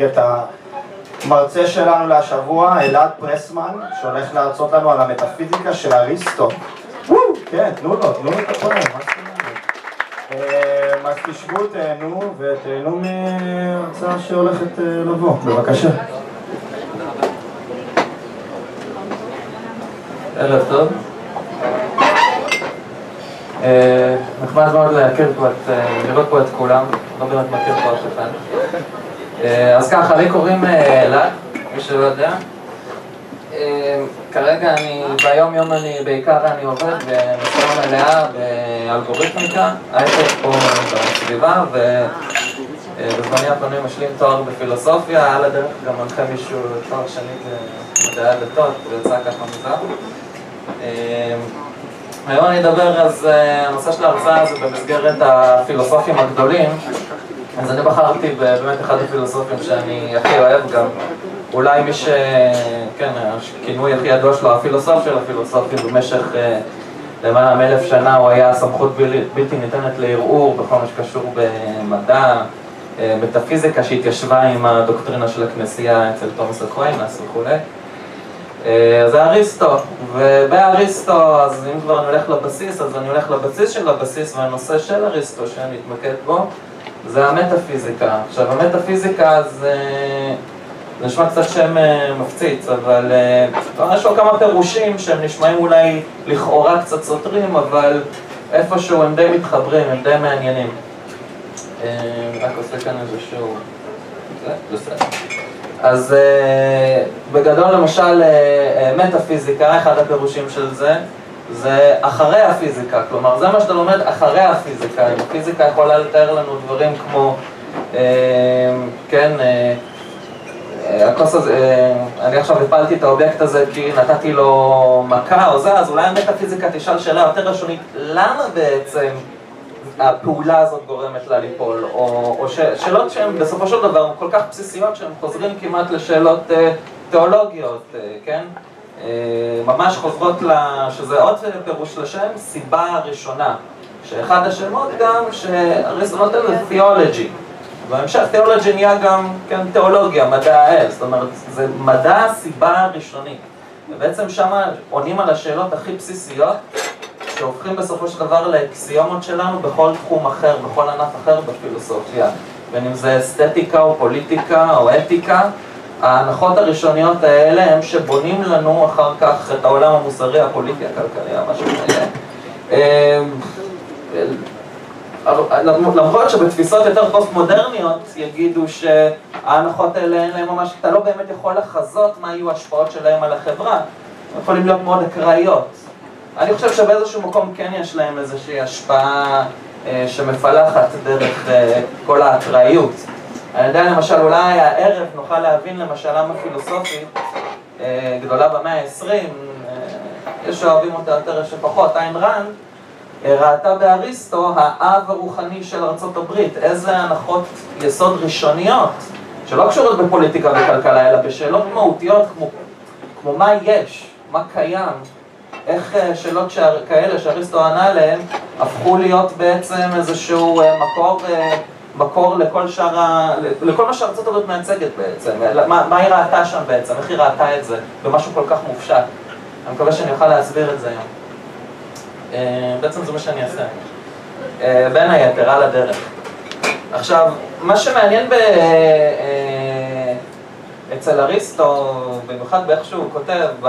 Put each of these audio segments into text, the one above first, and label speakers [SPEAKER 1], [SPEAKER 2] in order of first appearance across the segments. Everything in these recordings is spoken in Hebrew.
[SPEAKER 1] את המרצה שלנו להשבוע, אלעד פרסמן, שהולך להרצות לנו על המטאפיזיקה של אריסטו. כן, תנו לו, תנו לו את הפועל, מה זאת אומרת? אז תשבו, תהנו, ותהנו מהרצאה שהולכת לבוא. בבקשה.
[SPEAKER 2] ערב טוב. נחמד מאוד להכיר פה את, לראות פה את כולם, לא באמת מכיר פה אף אחד. אז ככה, לי קוראים אלעד, מי שלא יודע. כרגע אני, ביום יום אני, בעיקר אני עובד במשרה מלאה באלגוריתמיקה, הייטק פה בסביבה, ובזמני הפנוי משלים תואר בפילוסופיה, על הדרך גם מנחה מישהו תואר שני במדעי הדתות, זה יצא ככה מוזר. היום אני אדבר, אז הנושא של ההרצאה זה במסגרת הפילוסופים הגדולים אז אני בחרתי באמת אחד הפילוסופים שאני הכי אוהב גם. אולי מי ש... כן, הכינוי הכי ידוע שלו, הפילוסוף של הפילוסופים במשך למעלה מאלף שנה הוא היה סמכות בלתי ניתנת לערעור בכל מה שקשור במדע, מטאפיזיקה שהתיישבה עם הדוקטרינה של הכנסייה אצל תומס אקוויינס וכולי זה אריסטו, ובאריסטו, אז אם כבר אני הולך לבסיס, אז אני הולך לבסיס של הבסיס והנושא של אריסטו שאני אתמקד בו זה המטאפיזיקה. עכשיו המטאפיזיקה זה... נשמע קצת שם מפציץ, אבל יש לו כמה פירושים שהם נשמעים אולי לכאורה קצת סותרים, אבל איפשהו הם די מתחברים, הם די מעניינים. רק עושה כאן איזשהו... בסדר. אז בגדול למשל מטאפיזיקה, אחד הפירושים של זה, זה אחרי הפיזיקה, כלומר זה מה שאתה לומד אחרי הפיזיקה, אם הפיזיקה יכולה לתאר לנו דברים כמו, כן, הכוס הזה, אני עכשיו הפלתי את האובייקט הזה כי נתתי לו מכה או זה, אז אולי המטאפיזיקה תשאל שאלה יותר ראשונית, למה בעצם הפעולה הזאת גורמת לה ליפול, או, או ש, שאלות שהן בסופו של דבר כל כך בסיסיות שהן חוזרים כמעט לשאלות תיאולוגיות, כן? ממש חוזרות, שזה עוד פירוש לשם, סיבה ראשונה, שאחד השמות גם שאריסטו נותן זה תיאולוגי, בהמשך תיאולוגי נהיה גם, כן, תיאולוגיה, מדע האל, זאת אומרת, זה מדע הסיבה הראשונית, ובעצם שמה עונים על השאלות הכי בסיסיות שהופכים בסופו של דבר לאקסיומות שלנו בכל תחום אחר, בכל ענף אחר בפילוסופיה, בין אם זה אסתטיקה או פוליטיקה או אתיקה, ההנחות הראשוניות האלה הם שבונים לנו אחר כך את העולם המוסרי, הפוליטי, הכלכלי, משהו כזה. למרות שבתפיסות יותר פוסט-מודרניות יגידו שההנחות האלה אין להם ממש, אתה לא באמת יכול לחזות מה יהיו ההשפעות שלהם על החברה, הם יכולים להיות מאוד אקראיות. אני חושב שבאיזשהו מקום כן יש להם איזושהי השפעה שמפלחת דרך כל האקראיות. אני יודע למשל, אולי הערב נוכל להבין למשל למה פילוסופית גדולה במאה ה-20, יש שאוהבים אותה יותר, יש שפחות, איין רנד, ראתה באריסטו האב הרוחני של ארה"ב, איזה הנחות יסוד ראשוניות, שלא קשורות בפוליטיקה וכלכלה, אלא בשאלות מהותיות כמו, כמו מה יש, מה קיים, איך שאלות כאלה שאריסטו ענה עליהן הפכו להיות בעצם איזשהו מקור מקור לכל שאר ה... לכל מה שארצות הברית מייצגת בעצם, מה, מה היא ראתה שם בעצם, איך היא ראתה את זה, במשהו כל כך מופשט. אני מקווה שאני אוכל להסביר את זה היום. בעצם זה מה שאני אעשה. בין היתר, על הדרך. עכשיו, מה שמעניין ב... אצל אריסטו, במיוחד באיך שהוא כותב, ב...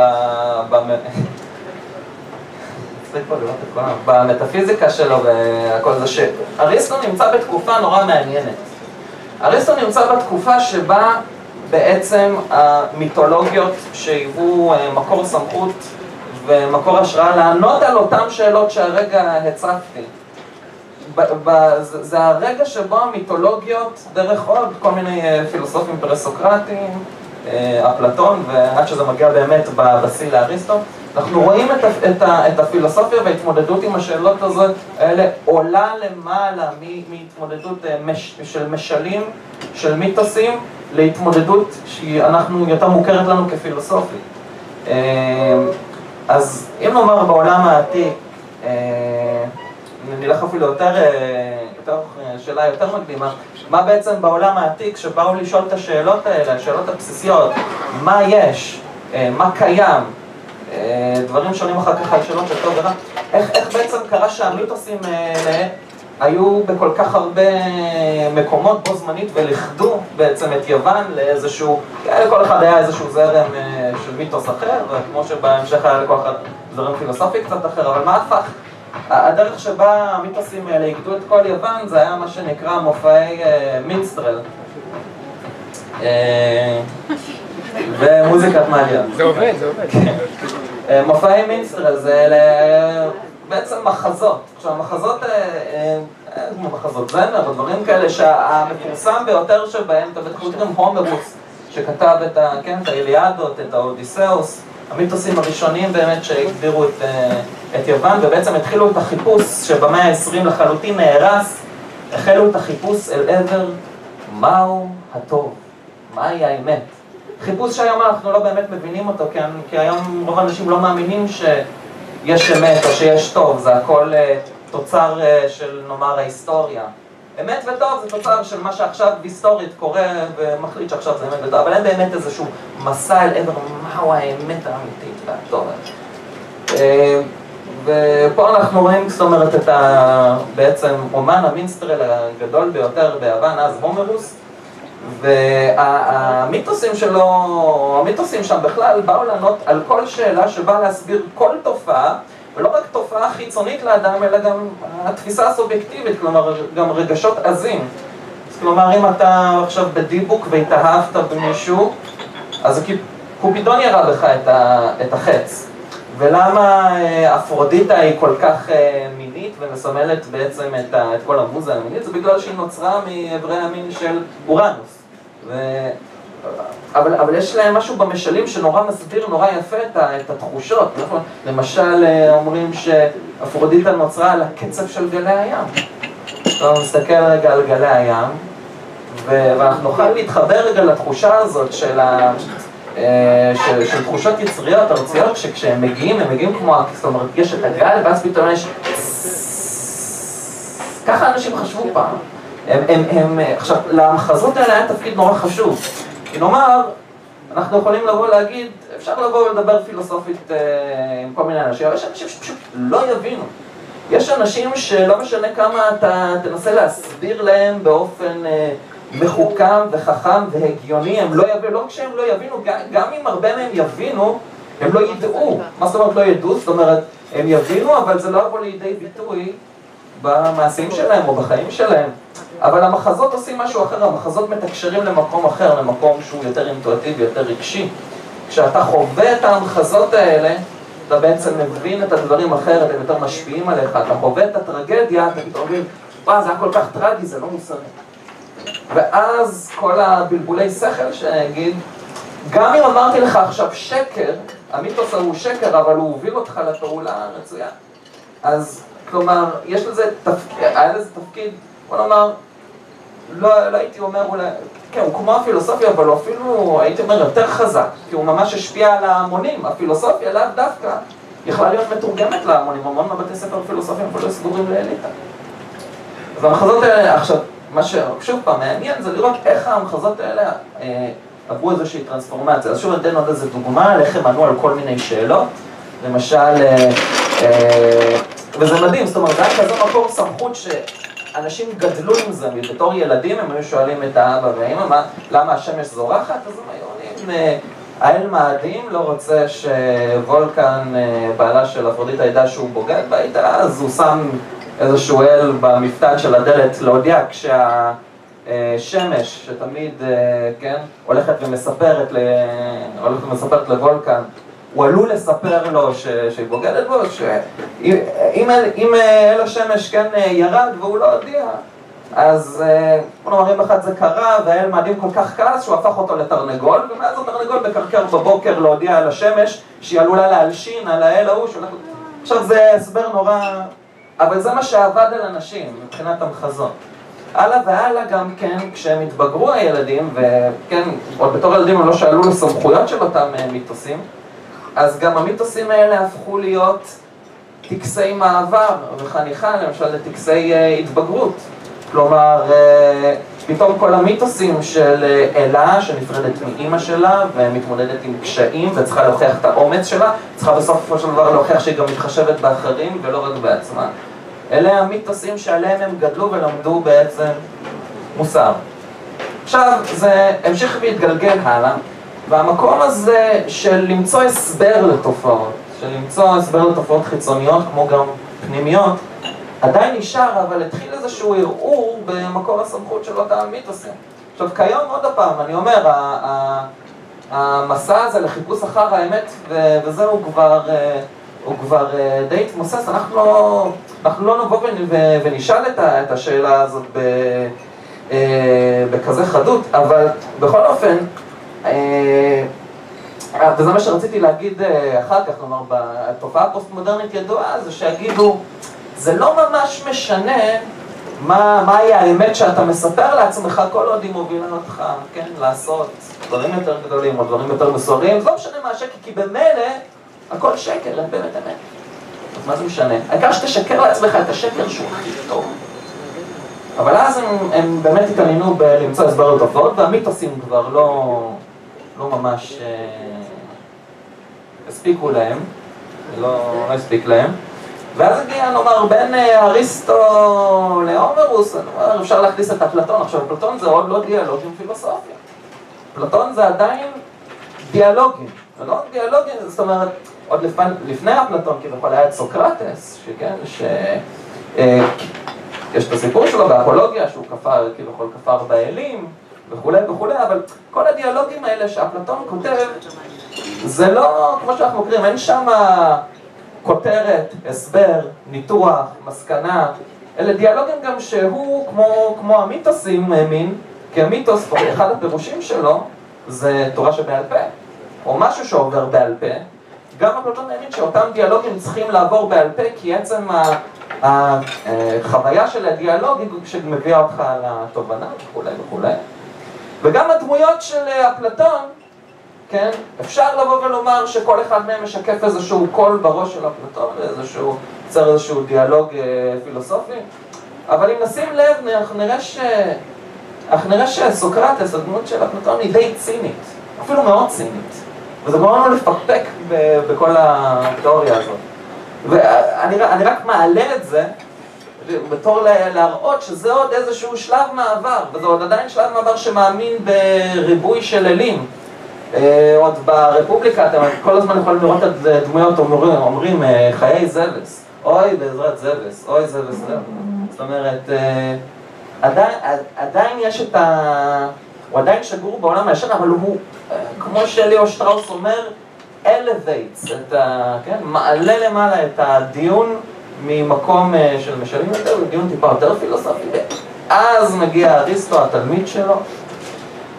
[SPEAKER 2] במטאפיזיקה שלו והכל זה שאריסטו נמצא בתקופה נורא מעניינת. אריסטו נמצא בתקופה שבה בעצם המיתולוגיות שהיוו מקור סמכות ומקור השראה לענות על אותן שאלות שהרגע הצפתי. זה הרגע שבו המיתולוגיות, דרך עוד כל מיני פילוסופים פרסוקרטיים, אפלטון, ועד שזה מגיע באמת בשיא לאריסטו, אנחנו רואים את, את, את הפילוסופיה וההתמודדות עם השאלות הזאת, האלה עולה למעלה מהתמודדות מש, של משלים, של מיתוסים, להתמודדות שאנחנו, יותר מוכרת לנו כפילוסופית. אז אם נאמר בעולם העתיק, נלך אפילו יותר אה, שאלה יותר מקדימה, מה בעצם בעולם העתיק שבאו לשאול את השאלות האלה, השאלות הבסיסיות, מה יש, אה, מה קיים, אה, דברים שונים אחר כך על שאלות של טוב ורע, איך, איך בעצם קרה שהמיתוסים האלה היו בכל כך הרבה מקומות בו זמנית ולכדו בעצם את יוון לאיזשהו, לכל אחד היה איזשהו זרם של מיתוס אחר, וכמו שבהמשך היה לכל אחד זרם פילוסופי קצת אחר, אבל מה הפך? הדרך שבה המיתוסים האלה איגדו את כל יוון זה היה מה שנקרא מופעי מינסטרל. ומוזיקת מעליה.
[SPEAKER 3] זה עובד, זה עובד.
[SPEAKER 2] כן. מופעי מינסטרל זה בעצם מחזות. עכשיו המחזות, כמו מחזות זמר או דברים כאלה שהמפורסם ביותר שבהם, אתם בטח מכירים הומרוס, שכתב את, כן, את האיליאדות, את האודיסאוס, המיתוסים הראשונים באמת שהגדירו את, את יוון ובעצם התחילו את החיפוש שבמאה ה-20 לחלוטין נהרס, החלו את החיפוש אל עבר מהו הטוב, מהי האמת. חיפוש שהיום אנחנו לא באמת מבינים אותו, כי, כי היום רוב האנשים לא מאמינים שיש אמת או שיש טוב, זה הכל uh, תוצר uh, של נאמר ההיסטוריה. אמת וטוב זה תוצר של מה שעכשיו היסטורית קורה ומחליט שעכשיו זה אמת וטוב, אבל אין באמת איזשהו מסע אל עבר מהו האמת האמיתית והטוב. ופה אנחנו רואים, זאת אומרת, את ה... בעצם אומן המינסטרל הגדול ביותר ביוון, אז הומרוס, והמיתוסים שלו, המיתוסים שם בכלל באו לענות על כל שאלה שבאה להסביר כל תופעה, ולא רק תופעה חיצונית לאדם, אלא גם התפיסה הסובייקטיבית, כלומר, גם רגשות עזים. אז כלומר, אם אתה עכשיו בדיבוק והתאהבת במישהו, אז קופידון ירה בך את, ה... את החץ. ולמה אפרודיטה היא כל כך מינית ומסמלת בעצם את, ה, את כל המוזה המינית? זה בגלל שהיא נוצרה מאיברי המין של אורנוס. ו... אבל, אבל יש להם משהו במשלים שנורא מסביר נורא יפה את, ה, את התחושות. נכון? למשל אומרים שאפרודיטה נוצרה על הקצב של גלי הים. אתה מסתכל רגע על גלי הים. ואנחנו נוכל להתחבר רגע לתחושה הזאת של ה... של, של תחושות יצריות, ארציות, שכשהם מגיעים, הם מגיעים כמו, זאת אומרת, יש את הגל, ואז פתאום יש... ככה אנשים חשבו פעם. הם, הם, הם, עכשיו, למחזות האלה היה תפקיד נורא חשוב. כי נאמר, אנחנו יכולים לבוא להגיד, אפשר לבוא ולדבר פילוסופית אה, עם כל מיני אנשים, אבל יש אנשים שפשוט לא יבינו. יש אנשים שלא משנה כמה אתה תנסה להסביר להם באופן... אה, מחוכם וחכם והגיוני, הם לא יבינו, לא רק שהם לא יבינו, גם אם הרבה מהם יבינו, הם לא ידעו. מה זאת אומרת לא ידעו? זאת אומרת, הם יבינו, אבל זה לא יבוא לידי ביטוי במעשים שלהם או בחיים שלהם. אבל המחזות עושים משהו אחר, המחזות מתקשרים למקום אחר, למקום שהוא יותר אינטואטיבי, יותר רגשי. כשאתה חווה את המחזות האלה, אתה בעצם מבין את הדברים אחרת, הם יותר משפיעים עליך, אתה חווה את הטרגדיה, אתה פתאום מבין, וואו, זה היה כל כך טרגי, זה לא מוסרי. ואז כל הבלבולי שכל שנגיד, גם אם אמרתי לך עכשיו שקר, המיתוס הוא שקר, אבל הוא הוביל אותך לפעולה הרצויה. אז כלומר, יש לזה תפקיד, היה לזה תפקיד, בוא נאמר, לא, לא הייתי אומר אולי, כן, הוא כמו הפילוסופיה, אבל הוא אפילו, הייתי אומר, יותר חזק, כי הוא ממש השפיע על ההמונים, הפילוסופיה לאו דווקא יכלה להיות מתורגמת להמונים, המון מהבתי ספר פילוסופיים אפילו סגורים לאליטה. אז המחזות האלה, עכשיו, מה ששוב פעם מעניין זה לראות איך המחזות האלה אה, עברו איזושהי טרנספורמציה. אז שוב אני אתן עוד איזה דוגמה על איך הם ענו על כל מיני שאלות. למשל, אה, אה, וזה מדהים, זאת אומרת, זה היה כזה מקור סמכות שאנשים גדלו עם זה, בתור ילדים הם היו שואלים את האבא והאמא, מה, למה השמש זורחת? אז הם היו עונים, אה, האל מאדים לא רוצה שוולקן, אה, בעלה של אפרודיטה, ידע שהוא בוגד באיתה, אז הוא שם איזשהו אל במפתן של הדלת להודיע כשהשמש, שתמיד, כן, הולכת ומספרת, הולכת ומספרת לוולקן, הוא עלול לספר לו שהיא בוגדת בו, שאם אל השמש כן ירד והוא לא הודיע, אז בוא נאמר, יום אחד זה קרה, והאל מאדים כל כך כעס שהוא הפך אותו לתרנגול, ומאז התרנגול מקרקר בבוקר להודיע על השמש שהיא עלולה להלשין על האל ההוא, עכשיו זה הסבר נורא... אבל זה מה שעבד על אנשים מבחינת המחזות. הלאה והלאה גם כן, כשהם התבגרו הילדים, וכן, עוד בתור ילדים הם לא שאלו לסמכויות של אותם מיתוסים, אז גם המיתוסים האלה הפכו להיות טקסי מעבר וחניכה, למשל לטקסי התבגרות. כלומר, אה, פתאום כל המיתוסים של אה, אלה שנפרדת מאימא שלה ומתמודדת עם קשיים וצריכה להוכיח את האומץ שלה, צריכה בסופו של דבר להוכיח שהיא גם מתחשבת באחרים ולא רק בעצמה. אלה המיתוסים שעליהם הם גדלו ולמדו בעצם מוסר. עכשיו, זה המשיך והתגלגל הלאה, והמקום הזה של למצוא הסבר לתופעות, של למצוא הסבר לתופעות חיצוניות כמו גם פנימיות, עדיין נשאר, אבל התחיל איזשהו ערעור במקור הסמכות של אותם מיתוסים. עכשיו, כיום, עוד פעם, אני אומר, המסע הזה לחיפוש אחר האמת, וזה הוא כבר, אה, הוא כבר אה, די התמוסס, אנחנו אנחנו לא נבוא ונשאל את השאלה הזאת אה, בכזה חדות, אבל בכל אופן, וזה מה שרציתי להגיד אחר כך, כלומר, בתופעה הפוסט-מודרנית ידועה, זה שיגידו, זה לא ממש משנה מה, מהי האמת שאתה מספר לעצמך כל עוד היא מובילה אותך, כן, לעשות דברים יותר גדולים או דברים יותר מסורים, זה לא משנה מה השקר, כי במילא הכל שקר, אין באמת אמת. אז מה זה משנה? העיקר שתשקר לעצמך את השקר שהוא הכי טוב. אבל אז הם, הם באמת התעניינו בלמצוא הסבר לתופעות, והמיתוסים כבר לא, לא ממש אה, הספיקו להם, לא, הספיק להם. ואז הגיע, נאמר, בין אה, אריסטו להומרוס, נאמר, אפשר להכניס את אפלטון. עכשיו, אפלטון זה עוד לא דיאלוג עם פילוסופיה. אפלטון זה עדיין דיאלוגים. זה לא דיאלוגים, זאת אומרת, עוד לפני, לפני אפלטון כביכול היה את סוקרטס, שכן, ש... אה, יש את הסיפור שלו באפולוגיה, שהוא כפר, כביכול כפר באלים, וכולי וכולי, אבל כל הדיאלוגים האלה שאפלטון כותב, זה לא, כמו שאנחנו מכירים, אין שם... כותרת, הסבר, ניתוח, מסקנה, אלה דיאלוגים גם שהוא, כמו, כמו המיתוסים האמין, כי המיתוס, אחד הפירושים שלו, זה תורה שבעל פה, או משהו שעובר בעל פה. גם אפלטון האמין שאותם דיאלוגים צריכים לעבור בעל פה, כי עצם החוויה של הדיאלוג היא שמביאה אותך לתובנה וכולי וכולי. וגם הדמויות של אפלטון, כן? אפשר לבוא ולומר שכל אחד מהם משקף איזשהו קול בראש של אפלטון, איזשהו, יוצר איזשהו דיאלוג אה, פילוסופי, אבל אם נשים לב, אנחנו נראה, ש... אנחנו נראה שסוקרטס, הדמות של אפלטון, היא די צינית, אפילו מאוד צינית, וזה גורם לנו לפקפק. בכל התיאוריה הזאת. ואני רק מעלה את זה בתור להראות שזה עוד איזשהו שלב מעבר, וזה עוד עדיין שלב מעבר שמאמין בריבוי של אלים. אה, עוד ברפובליקה אתם כל הזמן יכולים לראות את דמויות אומרים, אומרים אה, חיי זבס, אוי בעזרת זבס, אוי זבס זבס. זאת אומרת, אה, עדיין, עדיין יש את ה... הוא עדיין שגור בעולם הישן, אבל הוא, כמו שליאו שטראוס אומר, elevates, ה... כן, מעלה למעלה את הדיון ממקום של משלים יותר לדיון טיפה יותר פילוסופי, ואז מגיע אריסטו, התלמיד שלו,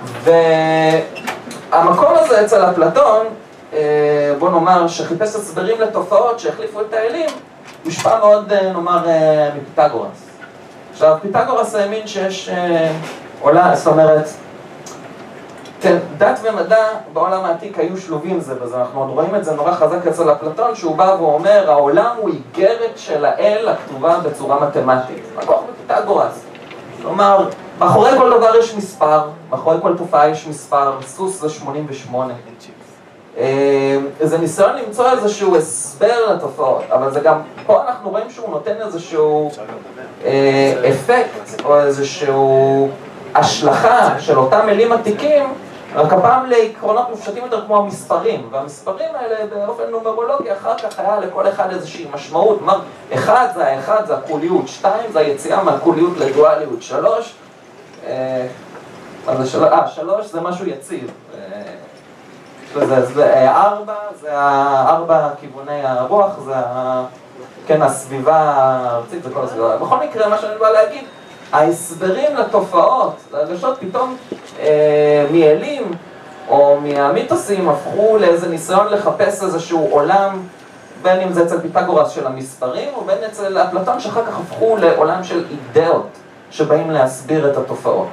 [SPEAKER 2] ו... המקום הזה אצל אפלטון, אה, בוא נאמר, שחיפש הסברים לתופעות שהחליפו את האלים, מושפע מאוד, אה, נאמר, אה, מפיתגורס. עכשיו, פיתגורס האמין שיש עולה, זאת אומרת, כן, דת ומדע בעולם העתיק היו שלובים זה בזה, אנחנו עוד רואים את זה נורא חזק אצל אפלטון, שהוא בא ואומר, העולם הוא איגרת של האל הכתובה בצורה מתמטית. לקוח בפיתגורס. כלומר, מאחורי כל דבר יש מספר, מאחורי כל תופעה יש מספר, סוס זה 88. אה, זה ניסיון למצוא איזשהו הסבר לתופעות, אבל זה גם, פה אנחנו רואים שהוא נותן איזשהו אה, אפקט או איזשהו השלכה של אותם מילים עתיקים, רק הפעם לעקרונות מופשטים יותר כמו המספרים, והמספרים האלה באופן נומרולוגי אחר כך היה לכל אחד איזושהי משמעות, כלומר, אחד זה האחד זה הקוליות, שתיים זה היציאה מהקוליות לדואליות, שלוש אה, מה זה שלוש? אה, שלוש זה משהו יציב. אה, זה ארבע, זה ארבע כיווני הרוח, זה כן, הסביבה הארצית, זה כל הסביבה. בכל מקרה, מה שאני בא להגיד, ההסברים לתופעות, להרגשות פתאום אה, מאלים או מהמיתוסים הפכו לאיזה ניסיון לחפש איזשהו עולם, בין אם זה אצל פיתגורס של המספרים, ובין אצל אפלטון שאחר כך הפכו לעולם של אידאות. שבאים להסביר את התופעות.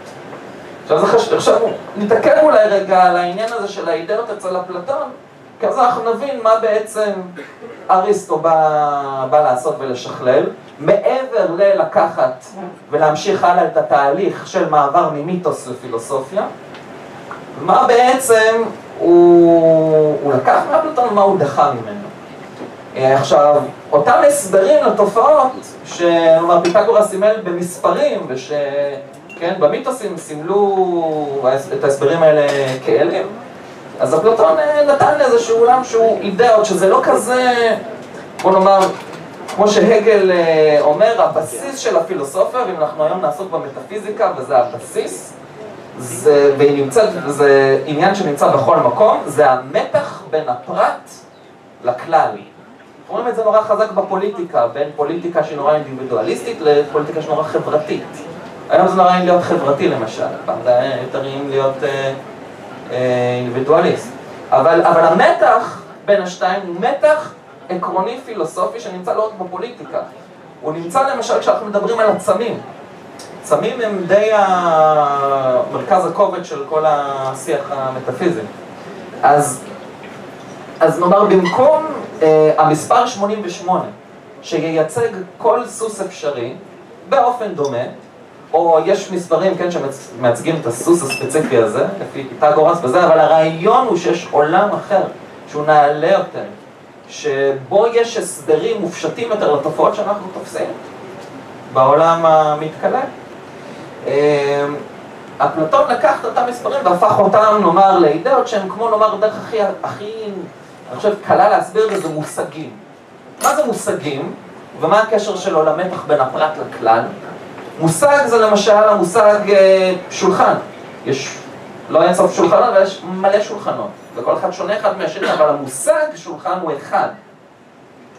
[SPEAKER 2] עכשיו, חשוב, עכשיו נתעכב אולי רגע על העניין הזה של האידאות אצל אפלטון, כי אז אנחנו נבין מה בעצם אריסטו בא, בא לעשות ולשכלל, מעבר ללקחת ולהמשיך הלאה את התהליך של מעבר ממיתוס לפילוסופיה, מה בעצם הוא, הוא לקח מאפלטון ומה הוא דחה ממנו. אה, עכשיו, אותם הסברים לתופעות, כלומר פיתגורה סימל במספרים, ושכן, במיתוסים סימלו את ההסברים האלה כאלים, אז אפלטון אה, נתן לאיזשהו עולם שהוא אידאות, שזה לא כזה, בוא נאמר, כמו שהגל אה, אומר, הבסיס של הפילוסופיה, ואם אנחנו היום נעסוק במטאפיזיקה, וזה הבסיס, זה, נמצאת, זה עניין שנמצא בכל מקום, זה המתח בין הפרט לכלל. רואים את זה נורא חזק בפוליטיקה, בין פוליטיקה שהיא נורא אינדיבידואליסטית לפוליטיקה שהיא נורא חברתית. היום זה נורא להיות חברתי למשל, פעם זה היה יותר נעים להיות אה, אה, אינדיבידואליסט. אבל, אבל המתח בין השתיים הוא מתח עקרוני פילוסופי שנמצא לא רק בפוליטיקה. הוא נמצא למשל כשאנחנו מדברים על עצמים. עצמים הם די מרכז הכובד של כל השיח המטאפיזי. אז, אז נאמר, במקום אה, המספר 88, שייצג כל סוס אפשרי באופן דומה, או יש מספרים, כן, שמייצגים את הסוס הספציפי הזה, לפי פיתגורס וזה, אבל הרעיון הוא שיש עולם אחר, שהוא נעלה יותר, שבו יש הסברים מופשטים יותר לתופעות שאנחנו תופסים בעולם המתכלה. אה, אפלטון לקח את אותם מספרים והפך אותם, נאמר, לאידאות שהם כמו, נאמר, דרך הכי, הכי, אני חושב, קלה להסביר את זה, זה מושגים. מה זה מושגים, ומה הקשר שלו למתח בין הפרט לכלל? מושג זה למשל המושג אה, שולחן. יש לא אין סוף שולחנות, אבל יש מלא שולחנות, וכל אחד שונה אחד מהשני, אבל המושג שולחן הוא אחד.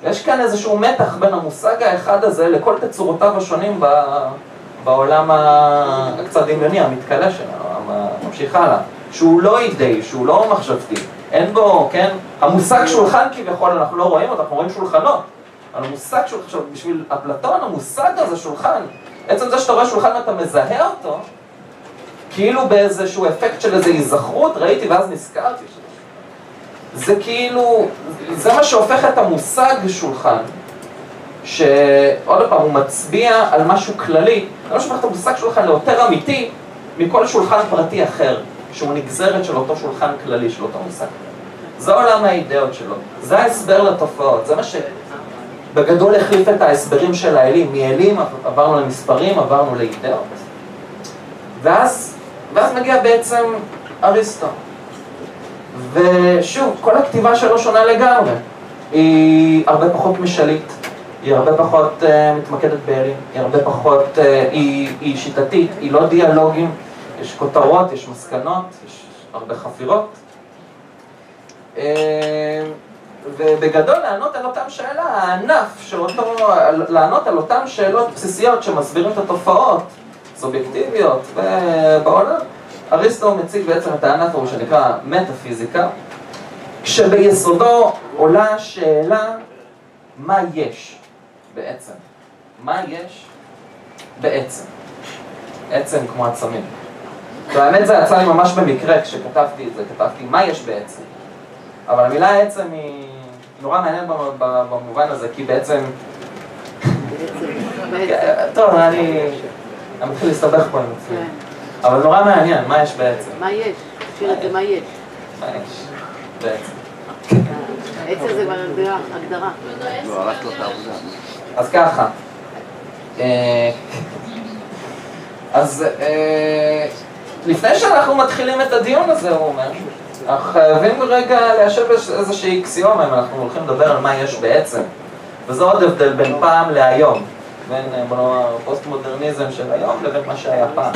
[SPEAKER 2] יש כאן איזשהו מתח בין המושג האחד הזה לכל תצורותיו השונים ב... בעולם הקצת דמיוני, המתכלה שלנו, ממשיך הלאה, שהוא לא אידאי, שהוא לא מחשבתי, אין בו, כן, המושג שולחן כביכול, אנחנו לא רואים אותו, אנחנו רואים שולחנות, אבל המושג שולחן, עכשיו בשביל אפלטון המושג הזה שולחן, עצם זה שאתה רואה שולחן ואתה מזהה אותו, כאילו באיזשהו אפקט של איזו היזכרות, ראיתי ואז נזכרתי. זה כאילו, זה מה שהופך את המושג שולחן, שעוד פעם, הוא מצביע על משהו כללי, זה מה שהופך את המושג שולחן ליותר אמיתי מכל שולחן פרטי אחר, שהוא נגזרת של אותו שולחן כללי, של אותו מושג. זה עולם האידאות שלו, זה ההסבר לתופעות, זה מה שבגדול החליף את ההסברים של האלים, מאלים עברנו למספרים, עברנו לאידאות. ואז ואז מגיע בעצם אריסטו. ושוב, כל הכתיבה שלו שונה לגמרי. היא הרבה פחות משלית, היא הרבה פחות uh, מתמקדת באלים, היא הרבה פחות, uh, היא, היא שיטתית, היא לא דיאלוגים, יש כותרות, יש מסקנות, יש הרבה חפירות. Uh, ובגדול לענות על אותם שאלה, הענף של אותו, לענות על אותן שאלות בסיסיות שמסבירים את התופעות, סובייקטיביות ובעולם, אריסטו מציג בעצם את הענף ההוא שנקרא מטאפיזיקה, כשביסודו עולה שאלה מה יש בעצם. מה יש בעצם. עצם כמו עצמים. והאמת זה יצא לי ממש במקרה כשכתבתי את זה, כתבתי מה יש בעצם. אבל המילה עצם היא נורא מעניינת במובן הזה, כי בעצם... טוב, אני... אני מתחיל להסתבך פה עם עצמי. כן. אבל נורא מעניין, מה יש בעצם?
[SPEAKER 3] מה יש? תשאיר את זה מה יש.
[SPEAKER 2] מה יש בעצם?
[SPEAKER 3] עצם זה כבר הגדרה. לא.
[SPEAKER 2] אז ככה. אה, אז אה, לפני שאנחנו מתחילים את הדיון הזה, הוא אומר, אנחנו חייבים רגע ליישב איזושהי אקסיומה אם אנחנו הולכים לדבר על מה יש בעצם. וזה עוד הבדל בין פעם להיום. בין, אה, בוא נאמר, פוסט-מודרניזם של היום לבין מה שהיה פעם.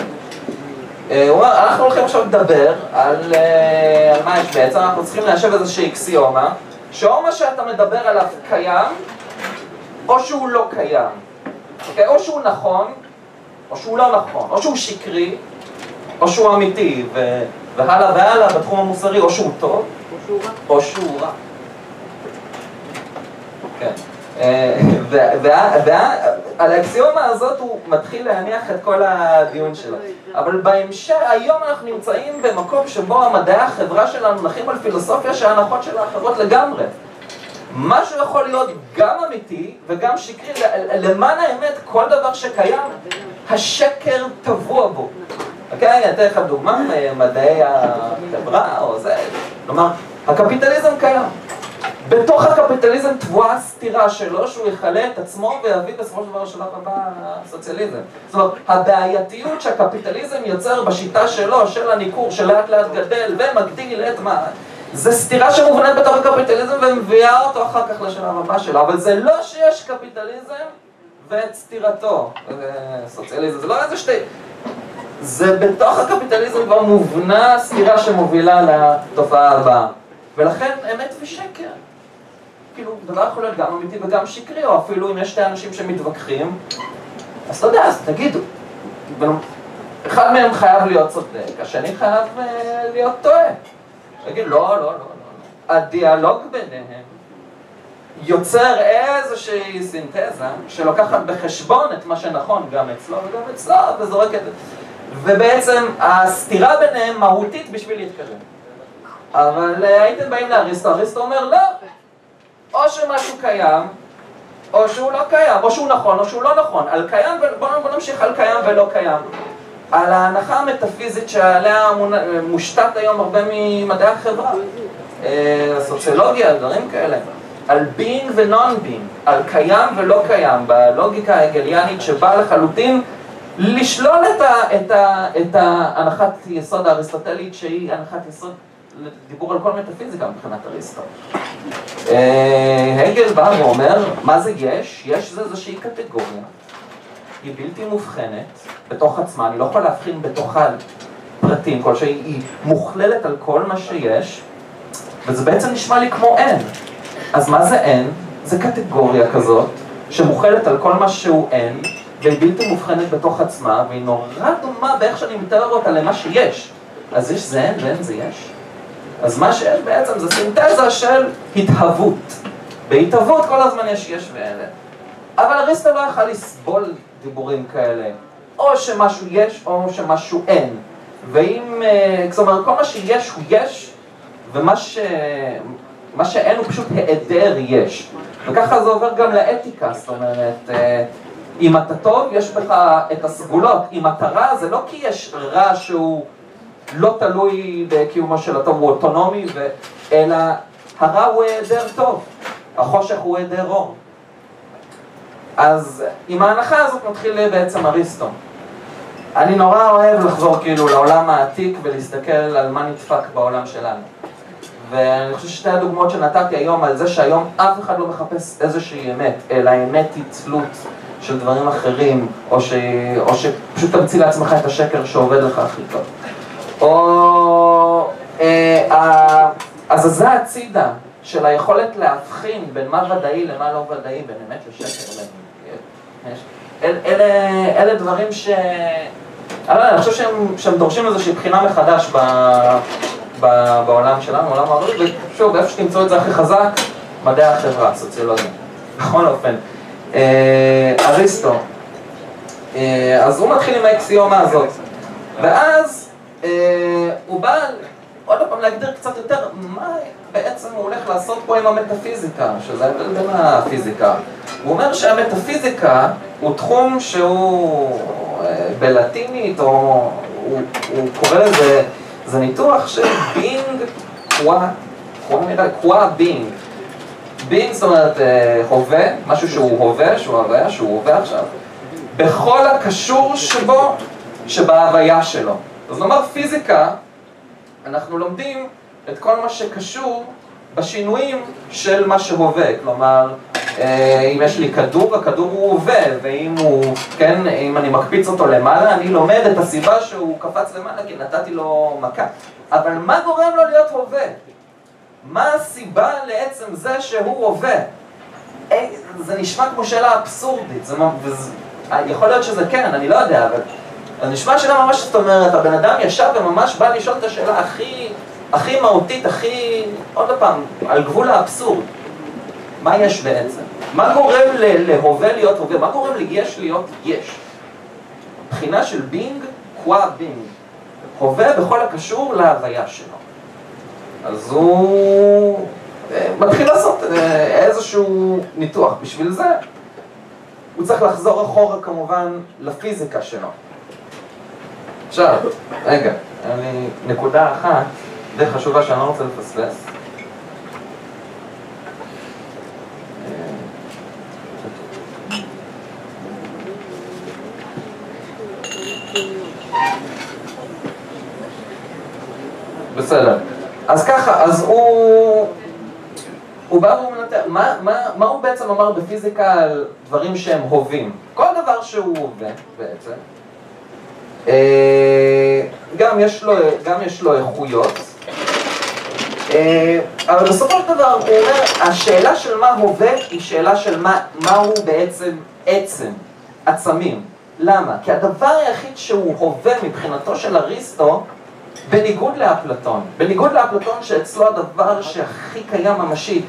[SPEAKER 2] אה, אנחנו הולכים עכשיו לדבר על, אה, על מה יש בעצם, אנחנו צריכים ליישב איזושהי אקסיומה, שאו מה שאתה מדבר עליו קיים, או שהוא לא קיים. אוקיי? או שהוא נכון, או שהוא לא נכון, או שהוא שקרי, או שהוא אמיתי, ו... והלאה והלאה בתחום המוסרי, או שהוא טוב, או שהוא רע. כן. ועל האקסיומה הזאת הוא מתחיל להניח את כל הדיון שלו. אבל בהמשך, היום אנחנו נמצאים במקום שבו המדעי החברה שלנו נחים על פילוסופיה שההנחות שלה אחרות לגמרי. משהו יכול להיות גם אמיתי וגם שקרי, למען האמת, כל דבר שקיים, השקר טבוע בו. אוקיי, אני אתן לך דוגמה ממדעי החברה או זה, כלומר, הקפיטליזם קיים. בתוך הקפיטליזם טבועה הסתירה שלו שהוא יכלה את עצמו ויביא בסופו של דבר לשלב הבא הסוציאליזם. זאת אומרת, הבעייתיות שהקפיטליזם יוצר בשיטה שלו, של הניכור שלאט לאט גדל ומגדיל את מה... זה סתירה שמובנית בתוך הקפיטליזם ומביאה אותו אחר כך לשלב הבא שלו, אבל זה לא שיש קפיטליזם ואת סתירתו, סוציאליזם, זה לא איזה שתי... זה בתוך הקפיטליזם כבר מובנה סתירה שמובילה לתופעה הבאה. ולכן אמת ושקר. כאילו, דבר יכול להיות גם אמיתי וגם שקרי, או אפילו אם יש שתי אנשים שמתווכחים, אז אתה יודע, אז תגידו. אחד מהם חייב להיות צודק, השני חייב uh, להיות טועה. תגיד, לא, לא, לא, לא. לא. הדיאלוג ביניהם יוצר איזושהי סינתזה שלוקחת בחשבון את מה שנכון גם אצלו וגם אצלו, וזורקת... ובעצם הסתירה ביניהם מהותית בשביל להתקדם. אבל אה, הייתם באים לאריסטו, אריסטו אומר לא, או שמשהו קיים, או שהוא לא קיים, או שהוא נכון או שהוא לא נכון. על קיים, בוא, בוא נמשיך על קיים ולא קיים. על ההנחה המטאפיזית שעליה מושתת היום הרבה ממדעי החברה, אה, סוציולוגיה, דברים כאלה. על being ו-non-being, על קיים ולא קיים, בלוגיקה ההגליאנית שבאה לחלוטין לשלול את, ה, את, ה, את ההנחת יסוד האריסטוטלית שהיא הנחת יסוד דיבור על כל מטאפיזיקה מבחינת אריסטו. אה, הגל בא ואומר, מה זה יש? יש זה איזושהי קטגוריה, היא בלתי מובחנת בתוך עצמה, אני לא יכול להבחין בתוכה פרטים כלשהי, היא מוכללת על כל מה שיש, וזה בעצם נשמע לי כמו אין. אז מה זה אין? זה קטגוריה כזאת, שמוכלת על כל מה שהוא אין, והיא בלתי מובחנת בתוך עצמה, והיא נורא דומה באיך שאני מתאר אותה למה שיש. אז יש זה אין ואין זה יש. אז מה שיש בעצם זה סינתזה של התהוות. בהתהוות כל הזמן יש יש ואלה. אבל אריסטו לא יכל לסבול דיבורים כאלה. או שמשהו יש או שמשהו אין. ואם, אה, זאת אומרת, כל מה שיש הוא יש, ומה ש... מה שאין הוא פשוט היעדר יש. וככה זה עובר גם לאתיקה, זאת אומרת, אה, אם אתה טוב, יש בך את הסגולות. אם אתה רע, זה לא כי יש רע שהוא לא תלוי בקיומו של הטוב, הוא אוטונומי, אלא הרע הוא היעדר טוב, החושך הוא היעדר אור. אז עם ההנחה הזאת מתחיל בעצם אריסטו. אני נורא אוהב לחזור כאילו לעולם העתיק ולהסתכל על מה נדפק בעולם שלנו. ואני חושב ששתי הדוגמאות שנתתי היום על זה שהיום אף אחד לא מחפש איזושהי אמת, אלא אמת היא תלות של דברים אחרים, או, ש... או שפשוט תמציא לעצמך את השקר שעובד לך הכי טוב. או אה, הזזה הצידה של היכולת להבחין בין מה ודאי למה לא ודאי, בין אמת לשקר. אלה, אלה דברים ש... יודע, אני חושב שהם, דורשים איזושהי בחינה מחדש בעולם שלנו, בעולם הערבי, ושוב, איפה שתמצאו את זה הכי חזק, מדעי החברה, סוציולוגיה. בכל אופן, אה, אריסטו. אה, אז הוא מתחיל עם האקסיומה הזאת. ואז אה, הוא בא עוד פעם להגדיר קצת יותר מה בעצם הוא הולך לעשות פה עם המטאפיזיקה, שזה ההבדל בין הפיזיקה. הוא אומר שהמטאפיזיקה הוא תחום שהוא אה, בלטינית, או הוא, הוא קורא לזה, זה ניתוח של בינג קווה, קווה בינג. בינג זאת אומרת אה, הווה, משהו שהוא הווה, שהוא הווה, שהוא הווה עכשיו, בכל הקשור שבו, שבהוויה שלו. אז נאמר פיזיקה, אנחנו לומדים את כל מה שקשור בשינויים של מה שהווה, כלומר, אה, אם יש לי כדור, הכדור הוא הווה, ואם הוא, כן, אם אני מקפיץ אותו למעלה, אני לומד את הסיבה שהוא קפץ למעלה כי נתתי לו מכה. אבל מה גורם לו להיות הווה? מה הסיבה לעצם זה שהוא הווה? זה נשמע כמו שאלה אבסורדית, זה, וזה, יכול להיות שזה כן, אני לא יודע, אבל אז נשמע שאלה ממש, זאת אומרת, הבן אדם ישב וממש בא לשאול את השאלה הכי, הכי מהותית, הכי, עוד פעם, על גבול האבסורד. מה יש בעצם? מה גורם להווה להיות הווה? מה גורם ליש להיות יש? בחינה של בינג, קווה בינג. הווה בכל הקשור להוויה שלו. אז הוא... אה, מתחיל לעשות אה, איזשהו ניתוח. בשביל זה הוא צריך לחזור אחורה כמובן לפיזיקה שלו. עכשיו, רגע, אני נקודה אחת די חשובה שאני לא רוצה לפספס. בסדר. אז ככה, אז הוא... הוא בא והוא מנתח, מה, מה, מה הוא בעצם אמר בפיזיקה על דברים שהם הווים? כל דבר שהוא הווה בעצם, גם יש לו, גם יש לו איכויות, אה, אבל בסופו של דבר הוא אומר, השאלה של מה הווה היא שאלה של מה, מהו בעצם עצם, עצמים. למה? כי הדבר היחיד שהוא הווה מבחינתו של אריסטו בניגוד לאפלטון, בניגוד לאפלטון שאצלו הדבר שהכי קיים ממשי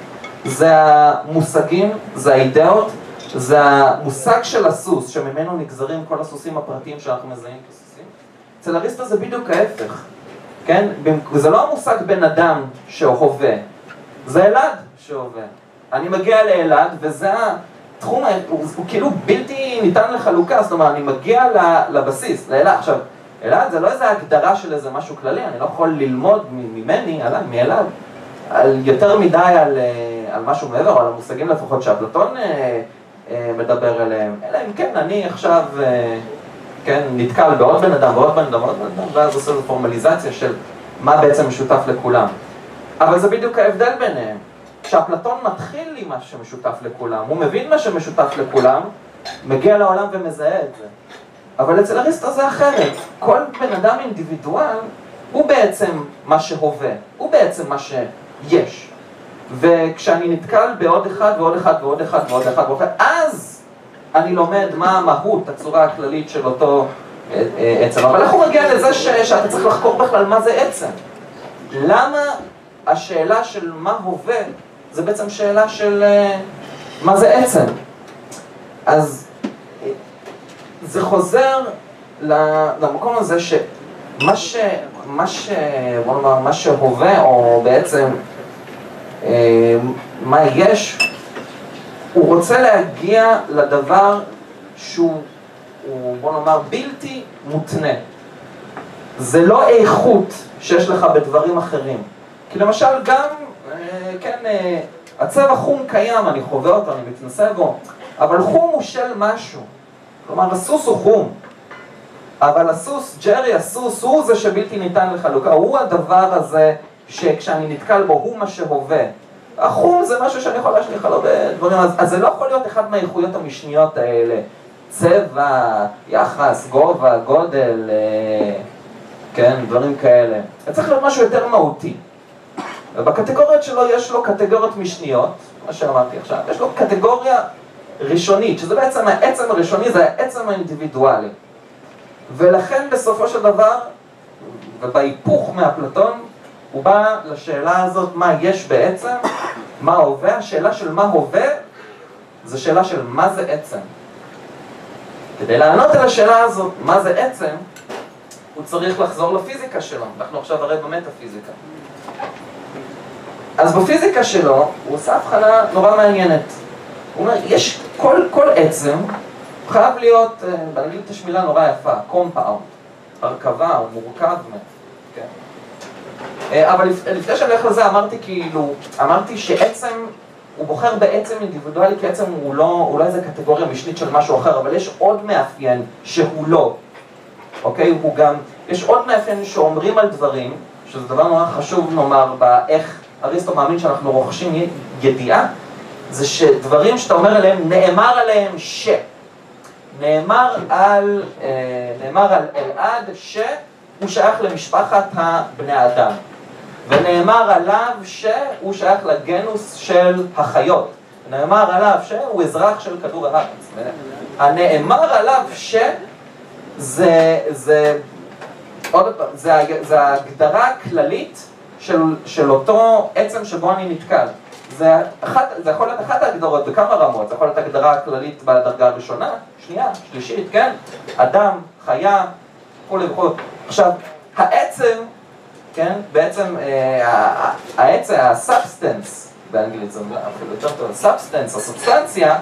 [SPEAKER 2] זה המושגים, זה האידאות, זה המושג של הסוס שממנו נגזרים כל הסוסים הפרטיים שאנחנו מזהים כסוסים. אצל אריסטו זה בדיוק ההפך, כן? זה לא המושג בן אדם שהווה, זה אלעד שהווה. אני מגיע לאלעד וזה התחום, הוא, הוא כאילו בלתי ניתן לחלוקה, זאת אומרת אני מגיע לבסיס, לאלעד. עכשיו אלעד זה לא איזה הגדרה של איזה משהו כללי, אני לא יכול ללמוד ממני, עליי, מאלעד, על יותר מדי על, אה, על משהו מעבר, או על המושגים לפחות שאפלטון אה, אה, מדבר עליהם, אלא אם כן אני עכשיו, כן, נתקל בעוד בן אדם, בעוד בן אדם, בעוד בן אדם, ואז עושה לו פורמליזציה של מה בעצם משותף לכולם. אבל זה בדיוק ההבדל ביניהם. כשאפלטון מתחיל עם מה שמשותף לכולם, הוא מבין מה שמשותף לכולם, מגיע לעולם ומזהה את זה. אבל אצל אריסטו זה אחרת. כל בן אדם אינדיבידואל הוא בעצם מה שהווה, הוא בעצם מה שיש. וכשאני נתקל בעוד אחד ועוד אחד ועוד אחד ועוד אחד ועוד אחד, אז אני לומד מה המהות, הצורה הכללית של אותו אה, אה, עצם. אבל איך הוא מגיע לזה ש... שאתה צריך לחקור בכלל מה זה עצם? למה השאלה של מה הווה זה בעצם שאלה של אה, מה זה עצם? אז זה חוזר למקום הזה שמה ש... מה ש... בוא נאמר, מה שהווה, או בעצם מה יש, הוא רוצה להגיע לדבר שהוא, הוא, בוא נאמר, בלתי מותנה. זה לא איכות שיש לך בדברים אחרים. כי למשל גם, אה, כן, אה, הצבע חום קיים, אני חווה אותו, אני מתנסה בו, אבל חום הוא של משהו. כלומר, הסוס הוא חום. אבל הסוס, ג'רי הסוס, הוא זה שבלתי ניתן לחלוקה, הוא הדבר הזה שכשאני נתקל בו, הוא מה שהווה. החום זה משהו שאני יכול להשליך עליו בדברים, אז, אז זה לא יכול להיות אחד מהאיכויות המשניות האלה. צבע, יחס, גובה, גודל, אה, כן, דברים כאלה. זה צריך להיות משהו יותר מהותי. ובקטגוריות שלו יש לו קטגוריות משניות, מה שאמרתי עכשיו, יש לו קטגוריה ראשונית, שזה בעצם העצם הראשוני, זה העצם האינדיבידואלי. ולכן בסופו של דבר, ובהיפוך מאפלטון, הוא בא לשאלה הזאת מה יש בעצם, מה הווה, השאלה של מה הווה, זה שאלה של מה זה עצם. כדי לענות על השאלה הזאת, מה זה עצם, הוא צריך לחזור לפיזיקה שלו. אנחנו עכשיו הרי במטאפיזיקה. אז בפיזיקה שלו הוא עושה הבחנה נורא מעניינת. הוא אומר, יש כל, כל עצם חייב להיות, אה, באנגלית יש מילה נורא יפה, compound, הרכבה, הוא מורכב מ... כן. אה, אבל לפני שאני הולך לזה אמרתי כאילו, אמרתי שעצם, הוא בוחר בעצם אינדיבידואלי כי עצם הוא לא, הוא לא איזה קטגוריה משנית של משהו אחר, אבל יש עוד מאפיין שהוא לא, אוקיי? הוא גם, יש עוד מאפיין שאומרים על דברים, שזה דבר נורא חשוב נאמר באיך אריסטו מאמין שאנחנו רוכשים ידיעה, זה שדברים שאתה אומר עליהם, נאמר עליהם ש. נאמר על, אה, נאמר על אלעד שהוא שייך למשפחת הבני אדם. ונאמר עליו שהוא שייך לגנוס של החיות. נאמר עליו שהוא אזרח של כדור הארץ. הנאמר עליו ש... זה, זה, עוד פעם, זה, זה ההגדרה הכללית של, של אותו עצם שבו אני נתקל. זה, אחת, זה יכול להיות אחת ההגדרות בכמה רמות, זה יכול להיות הגדרה כללית בדרגה הראשונה, שנייה, שלישית, כן? אדם, חיה, וכולי וכולי. עכשיו, העצם, כן, בעצם אה, העצם, ה substance, באנגלית זה אפילו יותר טוב, substance, הסובסטנציה,